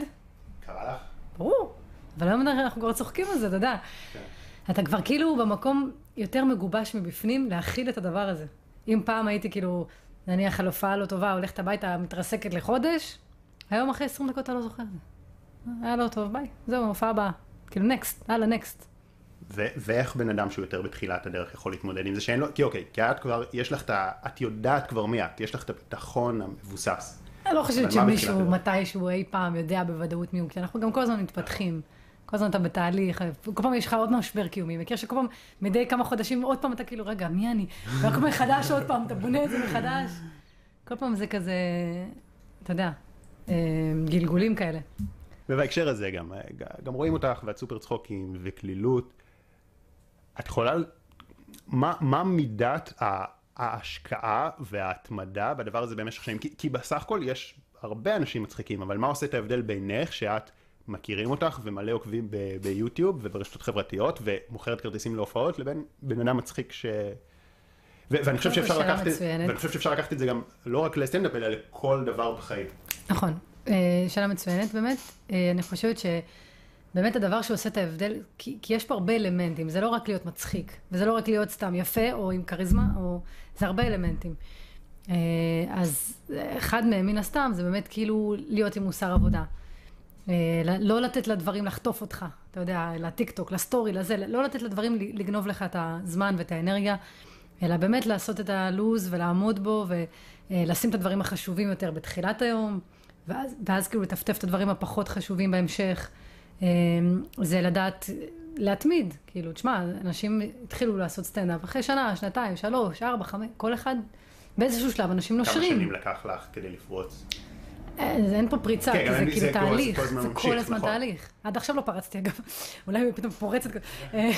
קרה לך? ברור. אבל היום אנחנו כבר צוחקים על זה, אתה יודע. כן. אתה כבר כאילו במקום יותר מגובש מבפנים להכיל את הדבר הזה. אם פעם הייתי כאילו, נניח על הופעה לא טובה, הולכת הביתה, מתרסקת לחודש, היום אחרי 20 דקות אתה לא זוכר את זה. היה לא טוב, ביי, זהו, הופעה הבאה. כאילו נקסט, הלאה נקסט. ואיך בן אדם שהוא יותר בתחילת הדרך יכול להתמודד עם זה שאין לו, כי אוקיי, כי את כבר, יש לך את ה... את יודעת כבר מי את, יש לך את הביטחון המבוסס. אני לא חושבת שמישהו מתישהו אי פעם יודע בוודאות מי הוא, כי אנחנו גם כל הזמן מתפתחים. כל הזמן אתה בתהליך, כל פעם יש לך עוד משבר קיומי, מכיר שכל פעם, מדי כמה חודשים, עוד פעם אתה כאילו, רגע, מי אני? פעם מחדש עוד פעם, אתה בונה את זה מחדש. כל פעם זה כזה, אתה יודע, אה, גלגולים כאלה. ובהקשר הזה גם, גם רואים אותך ואת סופר צחוקים וקלילות. את יכולה, מה, מה מידת ההשקעה וההתמדה בדבר הזה במשך שנים? כי, כי בסך הכל יש הרבה אנשים מצחיקים, אבל מה עושה את ההבדל בינך שאת מכירים אותך ומלא עוקבים ב- ביוטיוב וברשתות חברתיות ומוכרת כרטיסים להופעות לבין בן אדם מצחיק ש... ו- ואני חושב שאפשר לקחת, ואני חושב שאפשר לקחת את זה גם לא רק לסטנדאפ אלא לכל דבר בחיים. נכון, אה, שאלה מצוינת באמת. אה, אני חושבת שבאמת הדבר שעושה את ההבדל, כי, כי יש פה הרבה אלמנטים, זה לא רק להיות מצחיק, וזה לא רק להיות סתם יפה או עם כריזמה, או... זה הרבה אלמנטים. אה, אז אחד מהם, מן הסתם, זה באמת כאילו להיות עם מוסר עבודה. לא לתת לדברים לחטוף אותך, אתה יודע, לטיק טוק, לסטורי, לזה, לא לתת לדברים לגנוב לך את הזמן ואת האנרגיה, אלא באמת לעשות את הלוז ולעמוד בו ולשים את הדברים החשובים יותר בתחילת היום. ואז, ואז כאילו לטפטף את הדברים הפחות חשובים בהמשך. אמ, זה לדעת להתמיד, כאילו, תשמע, אנשים התחילו לעשות סטנדאפ אחרי שנה, שנתיים, שלוש, ארבע, חמש, כל אחד באיזשהו שלב אנשים כמה נושרים. שנים לקח לך כדי לפרוץ? אה, זה- אין פה פריצה, כן, כי זה זה כאילו הז- תהליך, כל זה ממשיך, כל הזמן נכון. תהליך. עד עכשיו לא פרצתי אגב, אולי פתאום פורצת, אה,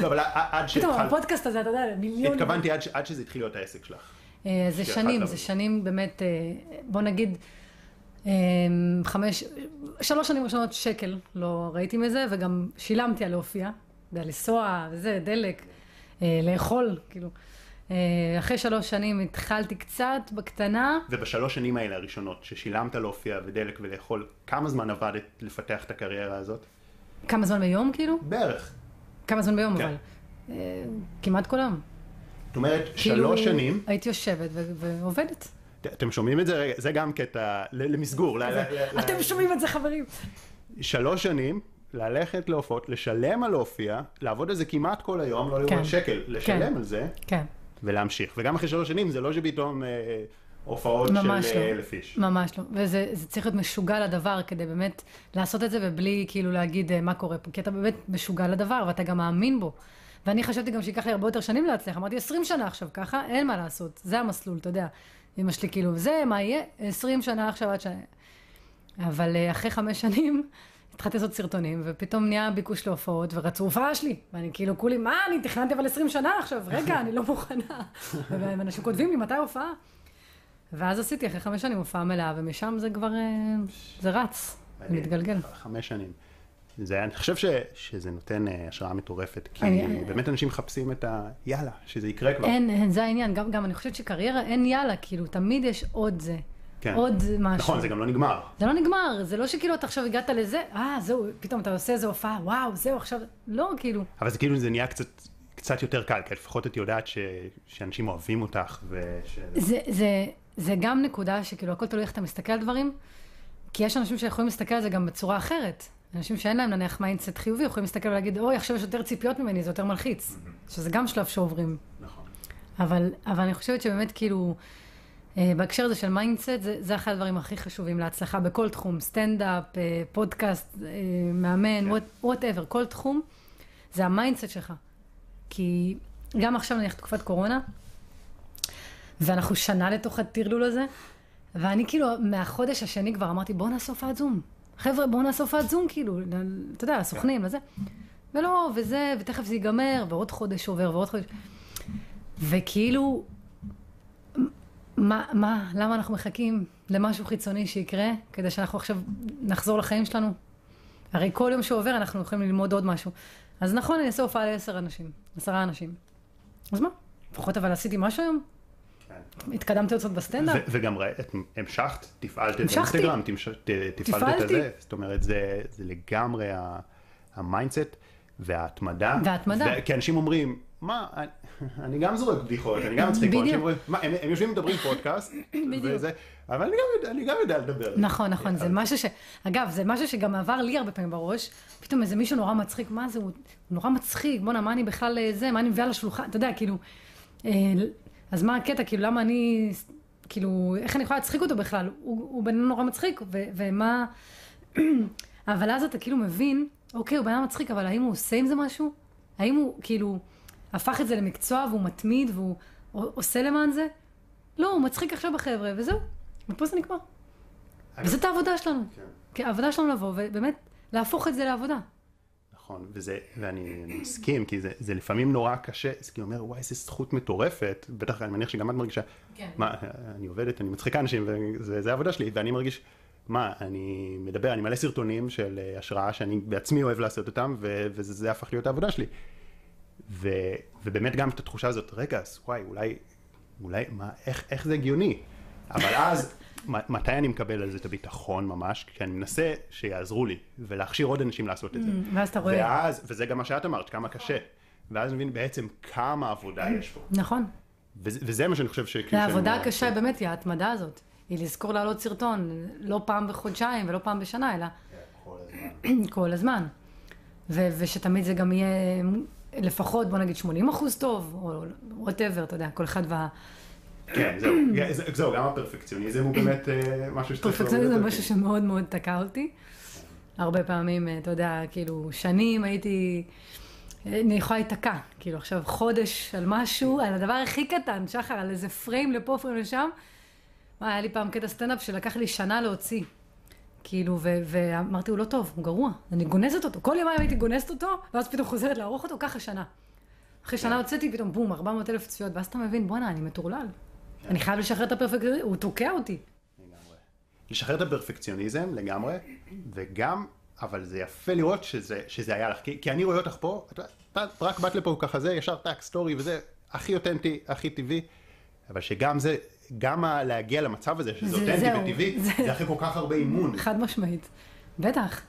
לא, אבל עד פתאום שהתחלת, הפודקאסט הזה, אתה יודע, מיליון... התכוונתי עד עד שזה התחיל להיות העסק שלך. אה, זה שנים. זה שנים באמת, אה, בוא נגיד, אה, חמש, שלוש שנים ראשונות שקל לא ראיתי מזה, וגם שילמתי על להופיע, לנסוע וזה, דלק, אה, לאכול, כאילו. אה, אחרי שלוש שנים התחלתי קצת בקטנה, ובשלוש שנים האלה הראשונות, ששילמת להופיע ודלק ולאכול, כמה זמן עבדת לפתח את הקריירה הזאת? כמה זמן ביום כאילו? בערך. כמה זמן ביום כן. אבל? אה, כמעט כל היום. זאת אומרת, כאילו, שלוש שנים, הייתי יושבת ו- ועובדת. אתם שומעים את זה? רגע, זה גם קטע למסגור. אתם שומעים את זה חברים? שלוש שנים, ללכת להופעות, לשלם על להופיע, לעבוד על זה כמעט כל היום, לא כן. לראות שקל, לשלם כן. על זה, כן, ולהמשיך. וגם אחרי שלוש שנים, זה לא שפתאום אה, הופעות ממש של לא. אה, אלף איש. ממש לא. וזה זה צריך להיות משוגע לדבר כדי באמת לעשות את זה ובלי כאילו להגיד אה, מה קורה פה. כי אתה באמת משוגע לדבר ואתה גם מאמין בו. ואני חשבתי גם שייקח לי הרבה יותר שנים להצליח. אמרתי 20 שנה עכשיו ככה, אין מה לעשות. זה המסלול, אתה יודע. אמא שלי כאילו, זה מה יהיה? 20 שנה עכשיו עד ש... אבל אה, אחרי חמש שנים התחלתי לעשות סרטונים, ופתאום נהיה ביקוש להופעות, ורצו הופעה שלי. ואני כאילו כולי, מה, אני תכננתי אבל 20 שנה עכשיו, רגע, אני לא מוכנה. ואנשים כותבים לי, מתי הופעה? ואז עשיתי אחרי חמש שנים הופעה מלאה, ומשם זה כבר, אה, זה רץ, מתגלגל. חמש שנים. זה, אני חושב ש, שזה נותן אה, השראה מטורפת, כי אני- באמת אנשים מחפשים את ה... יאללה, שזה יקרה כבר. אין, אין, זה העניין, גם, גם אני חושבת שקריירה אין יאללה, כאילו, תמיד יש עוד זה. כן. עוד משהו. נכון, זה גם לא נגמר. זה לא נגמר, זה לא שכאילו אתה עכשיו הגעת לזה, אה, זהו, פתאום אתה עושה איזה הופעה, וואו, זהו, עכשיו, לא, כאילו, אבל זה כאילו, זה נהיה קצת, קצת יותר קל, כי לפחות את יודעת ש, שאנשים אוהבים אותך, וש... זה, זה, זה גם נקודה שכאילו הכל תלוי איך אתה מסתכל על דברים, כי יש אנשים שיכולים להסתכל על זה גם בצורה אחרת. אנשים שאין להם נניח mindset חיובי, יכולים להסתכל ולהגיד, אוי, עכשיו יש יותר ציפיות ממני, זה יותר מלחיץ. שזה גם שלב שעוברים. נכון. אבל, אבל אני חושבת שבאמת כאילו, אה, בהקשר הזה של mindset, זה, זה אחד הדברים הכי חשובים להצלחה בכל תחום, סטנדאפ, אה, פודקאסט, אה, מאמן, whatever, כל תחום, זה ה mindset שלך. כי גם עכשיו נניח תקופת קורונה, ואנחנו שנה לתוך הטרלול הזה, ואני כאילו מהחודש השני כבר אמרתי, בואו נעשה הופעת זום. חבר'ה, בואו נעשה הופעת זום, כאילו, אתה יודע, הסוכנים, וזה. ולא, וזה, ותכף זה ייגמר, ועוד חודש עובר, ועוד חודש. וכאילו, מה, מה, למה אנחנו מחכים למשהו חיצוני שיקרה, כדי שאנחנו עכשיו נחזור לחיים שלנו? הרי כל יום שעובר אנחנו יכולים ללמוד עוד משהו. אז נכון, אני אעשה הופעה לעשר אנשים, עשרה אנשים. אז מה? לפחות אבל עשיתי משהו היום? התקדמתי עוד קצת בסטנדאפ? וגם ראית, המשכת, תפעלת את. האינסטגרם, תפעלת את. זה, זאת אומרת, זה, לגמרי ה mindset וההתמדה. וההתמדה. כי אנשים אומרים, מה, אני, גם זורק בדיחות, אני גם מצחיק, פה." בדיוק. אנשים אומרים, מה, הם, יושבים ומדברים פודקאסט. וזה, אבל אני גם, יודע- לדבר. נכון, נכון, זה משהו ש... אגב, זה משהו שגם עבר לי הרבה פעמים בראש. פתאום איזה מישהו נורא מצחיק, מה זה, הוא נורא מצחיק, בואנה, מה אני בכלל אה, זה, מה אני מביאה לשולחן, אתה יודע, כאילו... אז מה הקטע, כאילו, למה אני... כאילו, איך אני יכולה להצחיק אותו בכלל? הוא, הוא בן אדם נורא מצחיק, ו, ומה... אבל אז אתה כאילו מבין, אוקיי, הוא בן אדם מצחיק, אבל האם הוא עושה עם זה משהו? האם הוא, כאילו, הפך את זה למקצוע והוא מתמיד והוא עושה למען זה? לא, הוא מצחיק עכשיו בחבר'ה, וזהו. ופה זה נגמר. וזאת העבודה שלנו. כן. העבודה שלנו לבוא ובאמת להפוך את זה לעבודה. נכון, וזה, ואני אני מסכים, כי זה, זה לפעמים נורא קשה, זה כאילו אומר, וואי, איזה זכות מטורפת, בטח אני מניח שגם את מרגישה, כן. מה, אני עובדת, אני מצחיקה אנשים, וזה זה העבודה שלי, ואני מרגיש, מה, אני מדבר, אני מלא סרטונים של אה, השראה שאני בעצמי אוהב לעשות אותם, ו, וזה זה הפך להיות העבודה שלי. ו, ובאמת גם את התחושה הזאת, רגע, אז וואי, אולי, אולי, מה, איך, איך זה הגיוני? אבל אז, מתי אני מקבל על זה את הביטחון ממש? כי אני מנסה שיעזרו לי, ולהכשיר עוד אנשים לעשות את זה. ואז אתה רואה. ואז, וזה גם מה שאת אמרת, כמה קשה. ואז מבין בעצם כמה עבודה יש פה. נכון. וזה, וזה מה שאני חושב שכאילו... והעבודה שאני- הקשה באמת היא ההתמדה הזאת. היא לזכור לעלות סרטון, לא פעם בחודשיים ולא פעם בשנה, אלא כל הזמן. כל הזמן. ו- ושתמיד זה גם יהיה לפחות, בוא נגיד 80 אחוז טוב, או whatever, אתה יודע, כל אחד וה... כן, זהו, כן, זה- זהו, גם הפרפקציוניזם הוא באמת אה, משהו שצריך... פרפקציוניזם זה משהו. שמאוד מאוד תקע אותי. הרבה פעמים, אה, אתה יודע, כאילו, שנים הייתי אני יכולה להיתקע, כאילו עכשיו חודש על משהו, על הדבר הכי קטן, שחר, על איזה פריים לפה, פריים לשם. מה, היה לי פעם קטע סטנדאפ שלקח לי שנה להוציא. כאילו, ו- ואמרתי, הוא לא טוב, הוא גרוע, אני גונזת אותו. כל יומיים הייתי גונזת אותו, ואז פתאום חוזרת לערוך אותו, ככה שנה. אחרי שנה הוצאתי פתאום, בום, 400 אלף צפיות, ואז אתה מבין, בואנה, אני מטורלל. אני חייב לשחרר את הפרפקציוניזם, הוא תוקע אותי. לגמרי. לשחרר את הפרפקציוניזם לגמרי, וגם, אבל זה יפה לראות שזה, שזה היה לך, כי, כי אני רואה אותך פה, את יודעת, את רק באת לפה ככה זה, ישר טאק, סטורי וזה, הכי אותנטי, הכי טבעי, אבל שגם זה, גם ה- להגיע למצב הזה, שזה זה- אותנטי זהו, וטבעי, זה- זה אחרי כל כך הרבה אימון. חד משמעית. בטח.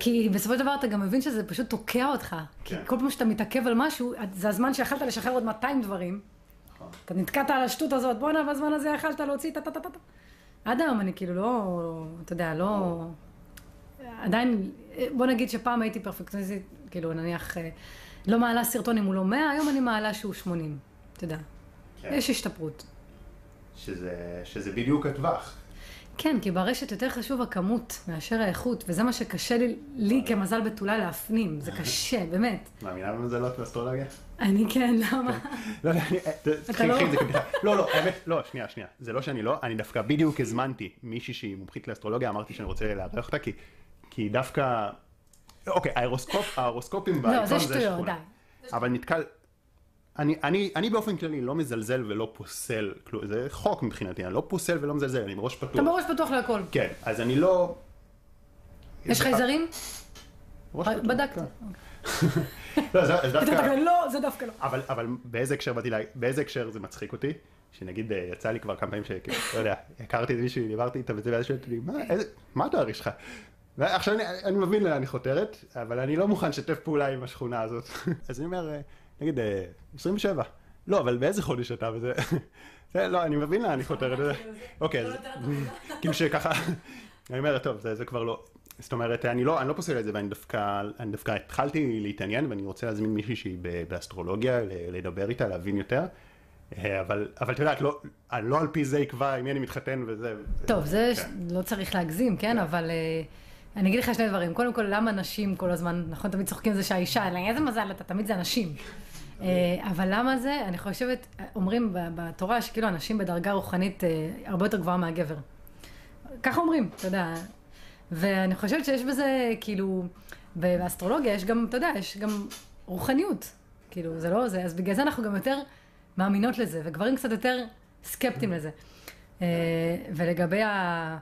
כי בסופו של דבר אתה גם מבין שזה פשוט תוקע אותך. כי כן. כל פעם שאתה מתעכב על משהו, זה הזמן שיכלת לשחרר עוד 200 דברים. אתה נתקעת על השטות הזאת, בואנה, בזמן הזה יכלת להוציא טה טה טה טה. טה. עד היום אני כאילו לא, אתה יודע, לא... עדיין, בוא נגיד שפעם הייתי פרפקציוניסטית, כאילו נניח, אה, לא מעלה סרטון אם הוא לא 100, היום אני מעלה שהוא 80. אתה יודע, כן. יש השתפרות. שזה, שזה בדיוק הטווח. כן, כי ברשת יותר חשוב הכמות מאשר האיכות, וזה מה שקשה לי, לי כמזל בתולה להפנים, זה קשה, באמת. מאמינה במזלות באסטרולוגיה? אני כן, למה? לא, לא, האמת, לא, שנייה, שנייה. זה לא שאני לא, אני דווקא בדיוק הזמנתי מישהי שהיא מומחית לאסטרולוגיה, אמרתי שאני רוצה לארח אותה, כי, דווקא, אוקיי, ההירוסקופ, ההירוסקופים לא, בעיתון זה שטויות. די. אבל נתקל, אני, אני, אני באופן כללי לא מזלזל ולא פוסל, כלום, זה חוק מבחינתי, אני לא פוסל ולא מזלזל, אני בראש פתוח. אתה בראש פתוח להכל. כן, אז אני לא... יש חייזרים? ראש פתוח, בדקתי. כן. לא, זה- דווקא... לא, זה דווקא לא. אבל, אבל באיזה הקשר באתי, לה- באיזה הקשר זה מצחיק אותי? שנגיד אה, יצא לי כבר כמה פעמים שכאילו, לא יודע, הכרתי את מישהי, דיברתי איתה וזה, ואז שואלת אותי, מה, איזה, מה התואר שלך? ועכשיו אני, אני מבין לאן אני חותרת, אבל אני לא מוכן לשתף פעולה עם השכונה הזאת. אז אני אומר, אה, נגיד, אה, 27. לא, אבל באיזה חודש אתה וזה? זה, לא, אני מבין לאן אני חותרת. אוקיי, אז כאילו שככה, אני אומר, טוב, זה, זה כבר לא. זאת אומרת, אני לא, אני לא פוסל את זה, ואני דווקא, אני דווקא התחלתי להתעניין, ואני רוצה להזמין מישהי שהיא באסטרולוגיה, לדבר איתה, להבין יותר. אה, אבל, אבל את יודעת, לא, אני לא על פי זה אקבע עם מי אני מתחתן וזה. טוב, זה כן. לא צריך להגזים, כן? אבל אה, אני אגיד לך שני דברים. קודם כל, למה נשים כל הזמן, נכון, תמיד צוחקים על זה שהאישה, איזה מזל אתה, תמיד זה הנשים. אה, אבל למה זה? אני חושבת, אומרים בתורה שכאילו הנשים בדרגה רוחנית אה, הרבה יותר גבוהה מהגבר. ככה אומרים, אתה יודע. ואני חושבת שיש בזה, כאילו, באסטרולוגיה יש גם, אתה יודע, יש גם רוחניות. כאילו, זה לא זה, אז בגלל זה אנחנו גם יותר מאמינות לזה, וגברים קצת יותר סקפטיים לזה. אה, ולגבי ה...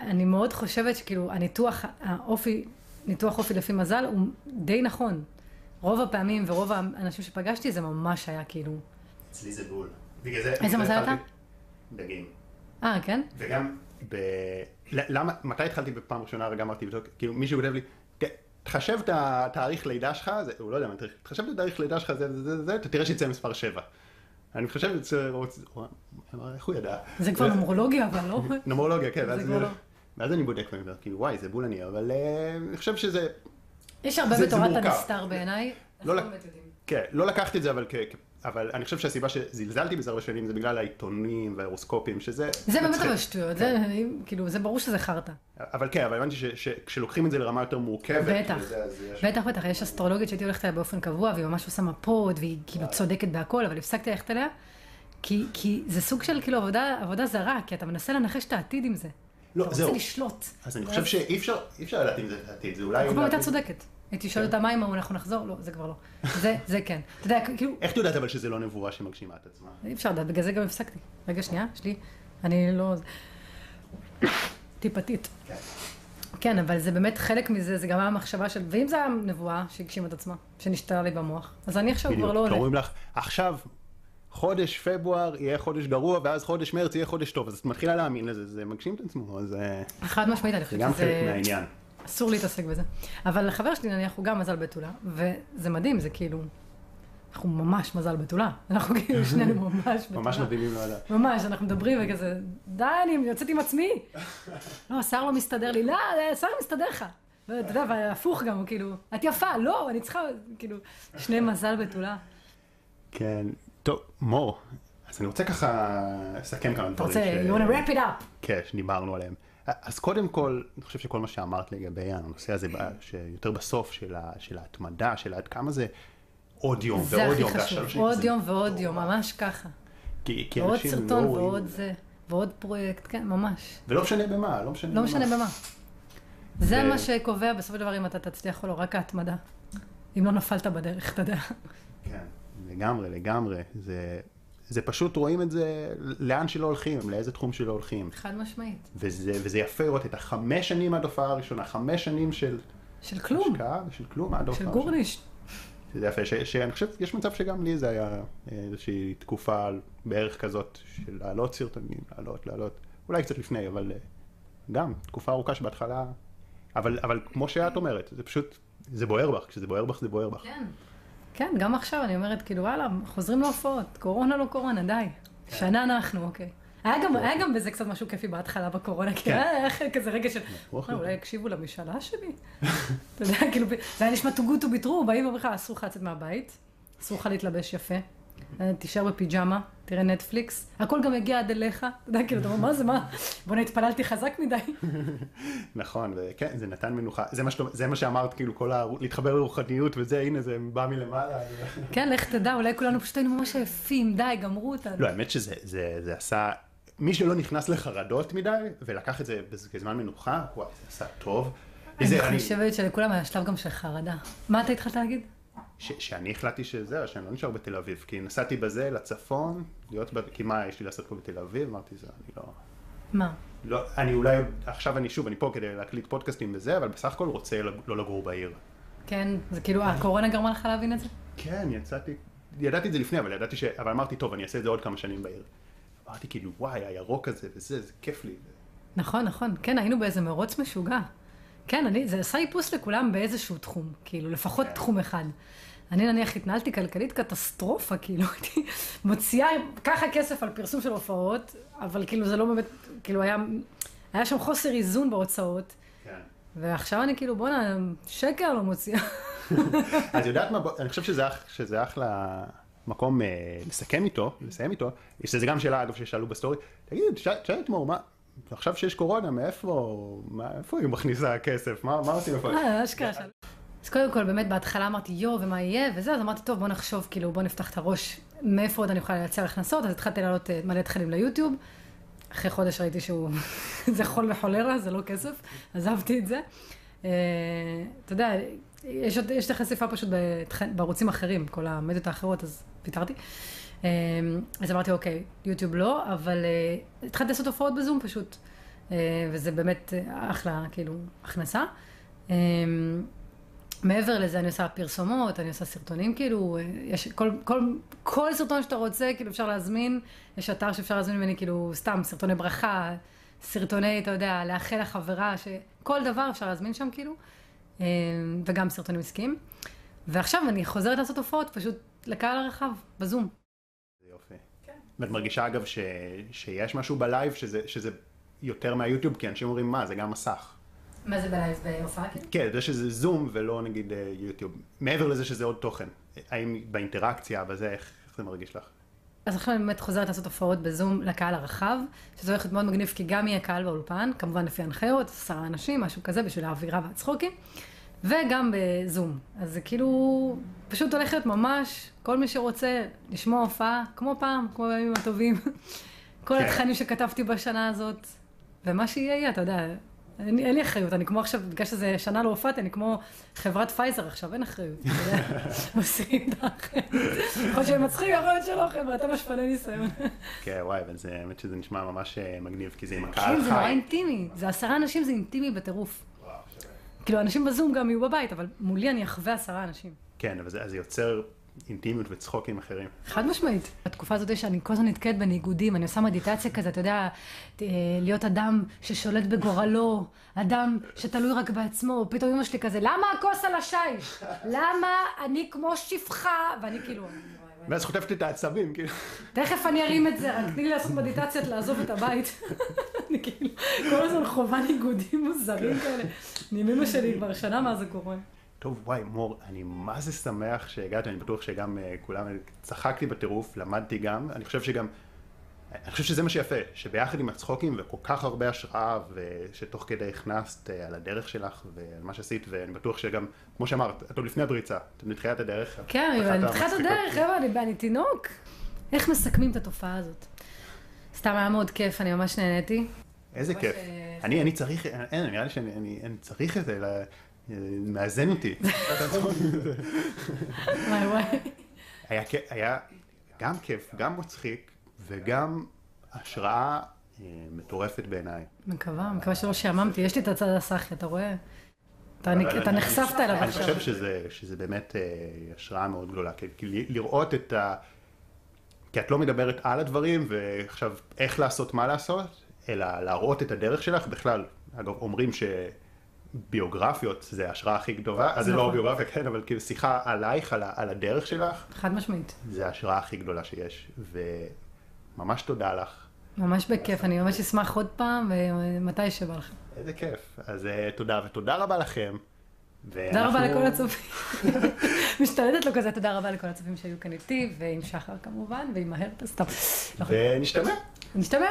אני מאוד חושבת שכאילו, הניתוח, האופי, ניתוח אופי לפי מזל הוא די נכון. רוב הפעמים ורוב האנשים שפגשתי זה ממש היה כאילו... אצלי זה בול. בגלל זה... איזה מזל אתה? דגים. אה, כן? וגם, ב... למה, מתי התחלתי בפעם ראשונה, רגע אמרתי, לבדוק, כאילו מישהו כותב לי, "כן, תחשב את התאריך לידה שלך, זה, הוא לא יודע מה, תאריך- תחשב את התאריך לידה שלך, זה, זה, זה, זה, אתה תראה שיצא מספר 7. אני חושב, זה, איך הוא ידע? זה כבר נומרולוגיה, אבל לא... נומרולוגיה, כן, זה ואז, כבר לא. ואז אני בודק ואני אומר, כאילו, וואי, זה בול אני, אבל אה, אני חושב שזה, יש הרבה זה- זה בתורת. הנסתר בעיניי. לא אנחנו לק- באמת יודעים. כן, לא לקחתי את זה, אבל, אבל אני חושב שהסיבה שזלזלתי בזה הרבה שנים זה בגלל העיתונים וההורוסקופים, שזה... זה באמת. אבל שטויות, זה כאילו, זה ברור שזה חרטא. אבל כן, אבל הבנתי שכשלוקחים את זה לרמה יותר מורכבת, בטח. בטח, בטח, יש אסטרולוגית שהייתי הולכת אליה באופן קבוע, והיא ממש עושה מפות, והיא כאילו צודקת בהכל, אבל הפסקתי ללכת אליה, כי, זה סוג של כאילו עבודה, זרה, כי אתה מנסה לנחש את העתיד עם זה. לא, אתה זהו. רוצה לשלוט. אז אני חושב שאי אפשר, לדעת אם זה עתיד, זה אולי... כל פעם הייתה צודקת. הייתי שואלת אותה מה אם אנחנו נחזור? לא, זה כבר לא. זה, זה כן. אתה יודע, כאילו, איך את יודעת אבל שזה לא נבואה שמגשימה את עצמה? אי אפשר לדעת, בגלל זה גם הפסקתי. רגע, שנייה, יש לי, אני לא... טיפתית. כן. כן, אבל זה באמת חלק מזה, זה גם המחשבה של, ואם זה הנבואה שהגשימה את עצמה, שנשתלה לי במוח, אז אני עכשיו כבר לא בדיוק, הולך. אומרים לך, עכשיו, חודש פברואר יהיה חודש גרוע, ואז חודש מרץ יהיה חודש טוב, אז את מתחילה להאמין לזה, זה מגשים את עצמו, אז חד משמעית, אני זה חושבת גם חלק שזה... מהעניין. אסור להתעסק בזה. אבל לחבר שלי נניח הוא גם מזל בתולה, וזה מדהים, זה כאילו, אנחנו ממש מזל בתולה. אנחנו כאילו שנינו ממש בתולה. ממש מדהימים לא לדעת. ממש, אנחנו מדברים וכזה, די, אני יוצאת עם עצמי. לא, השר לא מסתדר לי, לא, השר מסתדר לך. ואתה יודע, והפוך גם, כאילו, את יפה, לא, אני צריכה, כאילו, שני מזל בתולה. כן, טוב, מור, אז אני רוצה ככה לסכם כמה אתה דברים. רוצה, ש- you want to wrap it up. כן, שדיברנו עליהם. אז קודם כל, אני חושב שכל מה שאמרת לגבי הנושא הזה, שיותר בסוף של, ה, של ההתמדה, של עד כמה זה עוד יום ועוד יום. זה הכי חשוב, עוד יום ועוד יום, ממש ככה. כי, כי ועוד אנשים סרטון לא ועוד. זה, ועוד פרויקט, כן, ממש. ולא משנה במה, לא משנה לא משנה במה. זה מה שקובע בסופו של דבר אם אתה תצליח או לא, רק ההתמדה. אם לא נפלת בדרך, אתה יודע. כן, לגמרי, לגמרי. זה, זה פשוט רואים את זה לאן שלא הולכים, לאיזה תחום שלא הולכים. חד משמעית. וזה, וזה יפה לראות את החמש שנים עד ההופעה הראשונה, חמש שנים של של כלום, השקעה ושל כלום עד של הראשונה. גורניש. שזה יפה, ש, שאני חושב, יש מצב שגם לי זה היה איזושהי תקופה בערך כזאת של להעלות סרטונים, להעלות, להעלות, אולי קצת לפני, אבל אה, גם תקופה ארוכה שבהתחלה, אבל, אבל כמו שאת אומרת, זה פשוט, זה בוער בך, כשזה בוער בך זה בוער בך. כן. כן, גם עכשיו אני אומרת, כאילו, וואלה, חוזרים להופעות, קורונה לא קורונה, די. שנה אנחנו, אוקיי. היה גם, היה גם בזה קצת משהו כיפי בהתחלה בקורונה, כי כן. היה כזה רגע של. "אה, אולי יקשיבו למשאלה שלי? אתה יודע, כאילו, זה היה נשמע too good to be true, באים ואומרים לך, אסור לך לצאת מהבית, אסור לך להתלבש יפה, אה, תישאר בפיג'מה, תראה נטפליקס, הכל גם יגיע עד אליך, אתה יודע, כאילו, אתה אומר, מה זה, מה? בוא'נה, התפללתי חזק מדי. נכון, וכן, זה נתן מנוחה, זה מה, זה מה שאמרת, כאילו, כל ה... להתחבר לרוחניות וזה, הנה, זה בא מלמעלה. כן, לך תדע, אולי כולנו פשוט היינו ממש עייפים, די, גמרו אותנו. לא, האמת שזה זה, זה עשה, מי שלא נכנס לחרדות מדי, ולקח את זה כזמן מנוחה, וואי, זה עשה טוב. אני חושבת שלכולם היה שלב גם של חרדה. מה אתה התחלת להגיד? ש, שאני החלטתי שזהו, שאני לא נשאר בתל אביב, כי נסעתי בזה לצפון, להיות, ב- כי מה יש לי לעשות פה בתל אביב, אמרתי זה, אני לא, מה? לא, אני אולי, עכשיו אני שוב, אני פה כדי להקליט פודקאסטים וזה, אבל בסך הכל רוצה לא לגור בעיר. כן, זה כאילו, הקורונה גרמה לך להבין את זה? כן, יצאתי, ידעתי את זה לפני, אבל ידעתי ש... אבל אמרתי, טוב, אני אעשה את זה עוד כמה שנים בעיר. אמרתי כאילו, וואי, הירוק הזה וזה, זה כיף לי. נכון, נכון. כן, היינו באיזה מרוץ משוגע. כן, אני, זה עשה איפוס לכולם באיזשהו תחום, כאילו, לפחות כן. תחום אחד. אני נניח התנהלתי כלכלית קטסטרופה, כאילו, הייתי מוציאה ככה כסף על פרסום של הופעות, אבל כאילו זה לא באמת, כאילו היה, היה שם חוסר איזון בהוצאות, כן. ועכשיו אני כאילו, בואנה, שקר לא מוציאה. אז יודעת מה, בוא- אני חושב שזה, אח, שזה אחלה מקום אה, לסכם איתו, לסיים איתו. יש לזה גם שאלה, אגב, ששאלו בסטורי. תגיד, תשאל את מור, מה, עכשיו שיש קורונה, מאיפה, מה, איפה היא מכניסה כסף? מה, מה עושים? אה, אשכרה. אז קודם כל, באמת, בהתחלה אמרתי, יואו, ומה יהיה, וזה, אז אמרתי, טוב, בוא נחשוב, כאילו, בוא נפתח את הראש, מאיפה עוד אני יכולה לייצר הכנסות, אז התחלתי לעלות אה, מלא תכנים ליוטיוב. אחרי חודש ראיתי שהוא, זה חול וחולרה, זה לא כסף, עזבתי את זה. אה, אתה יודע, יש, יש את החשיפה פשוט בתכ- בערוצים אחרים, כל המדיות האחרות, אז ויתרתי. אה, אז אמרתי, אוקיי, יוטיוב לא, אבל התחלתי לעשות הופעות בזום פשוט. וזה באמת אחלה, כאילו, הכנסה. מעבר לזה אני עושה פרסומות, אני עושה סרטונים, כאילו, יש כל, כל, כל סרטון שאתה רוצה, כאילו אפשר להזמין, יש אתר שאפשר להזמין ממני, כאילו, סתם, סרטוני ברכה, סרטוני, אתה יודע, לאחל לחברה, שכל דבר אפשר להזמין שם, כאילו, אה, וגם סרטונים עסקיים. ועכשיו אני חוזרת לעשות הופעות, פשוט לקהל הרחב, בזום. זה יופי. ואת מרגישה, אגב, ש, שיש משהו בלייב שזה, שזה יותר מהיוטיוב, כי אנשים אומרים, מה, זה גם מסך. מה זה בלייב בהופעה, כאילו? כן, זה שזה זום ולא נגיד אה, יוטיוב. מעבר לזה שזה עוד תוכן. האם באינטראקציה, בזה, איך, איך זה מרגיש לך? אז עכשיו אני באמת חוזרת לעשות הופעות בזום לקהל הרחב, שזה הולך להיות מאוד מגניב, כי גם יהיה קהל באולפן, כמובן לפי הנחיות, עשרה אנשים, משהו כזה, בשביל האווירה והצחוקים, וגם בזום. אז זה כאילו, פשוט הולך להיות ממש, כל מי שרוצה לשמוע הופעה, כמו פעם, כמו בימים הטובים, כל כן. התכנים שכתבתי בשנה הזאת, ומה שיהיה יהיה, אתה יודע. אין, אין לי אחריות, אני כמו עכשיו, בגלל שזה שנה לא הופעתי, אני כמו חברת פייזר עכשיו, אין אחריות. אתה מסירים את האחריות. יכול להיות שהם מצחיק, יכול להיות שלא, חבר'ה, אתם שפני ניסיון. כן, וואי, אבל זה, האמת שזה נשמע ממש אה, מגניב, כי זה עם הקהל כן, זה נורא חי. אינטימי. זה עשרה אנשים, זה אינטימי בטירוף. כאילו, אנשים בזום גם יהיו בבית, אבל מולי אני אחווה עשרה אנשים. כן, אבל זה יוצר אינטימיות וצחוקים אחרים. חד משמעית. בתקופה הזאת שאני כל הזמן נתקעת בניגודים, אני עושה מדיטציה כזה, אתה יודע, להיות אדם ששולט בגורלו, אדם שתלוי רק בעצמו, פתאום אמא שלי כזה, למה הכוס על השיש? למה אני כמו שפחה? ואני כאילו. ואז חוטפת את העצבים, כאילו. תכף אני ארים את זה, רק תני לי לעשות מדיטציות לעזוב את הבית. אני כאילו, כל הזמן חווה ניגודים מוזרים כאלה. אני עם אמא שלי כבר שנה מאז הקורונה. טוב, וואי, מור, אני מה זה שמח שהגעת, אני בטוח שגם uh, כולם, צחקתי בטירוף, למדתי גם, אני חושב שגם אני חושב שזה מה שיפה, שביחד עם הצחוקים וכל כך הרבה השראה, ושתוך כדי הכנסת אה, על הדרך שלך ועל מה שעשית, ואני בטוח שגם, כמו שאמרת, את עוד לפני הבריצה, את מתחילת הדרך. כן, אני מתחילת. הדרך, חבר'ה, אני- אני תינוק. איך מסכמים את התופעה הזאת? סתם היה מאוד כיף, אני ממש נהניתי. איזה כיף. אה, אני, אני צריך, אין, נראה לי שאני אני, אני צריך את זה, אה, מאזן אותי. וואי וואי. היה, היה גם כיף, גם מצחיק, וגם השראה אה, מטורפת בעיניי. מקווה, מקווה שלא שעממתי. יש לי את הצד הסאחי, אתה רואה? אתה אני- נחשפת אליו אני עכשיו. חושב שזה, באמת אה, השראה מאוד גדולה, לראות את ה... כי את לא מדברת על הדברים, ועכשיו איך לעשות, מה לעשות, אלא להראות את הדרך שלך בכלל. אגב, אומרים שביוגרפיות זה ההשראה הכי גדולה, אז זה לא נכון. ביוגרפיה, כן, אבל כאילו שיחה עלייך, על, על הדרך שלך, חד משמעית. זה ההשראה הכי גדולה שיש, וממש תודה לך. ממש בכיף, אני ממש אשמח עוד פעם, ומתי שבא לכם. איזה כיף. אז אה, תודה, ותודה רבה לכם. תודה רבה לכל הצופים. משתלטת לו כזה, תודה רבה לכל הצופים שהיו כאן איתי, ועם שחר כמובן, ועם מהר, סתם. ונשתמע. נשתמע.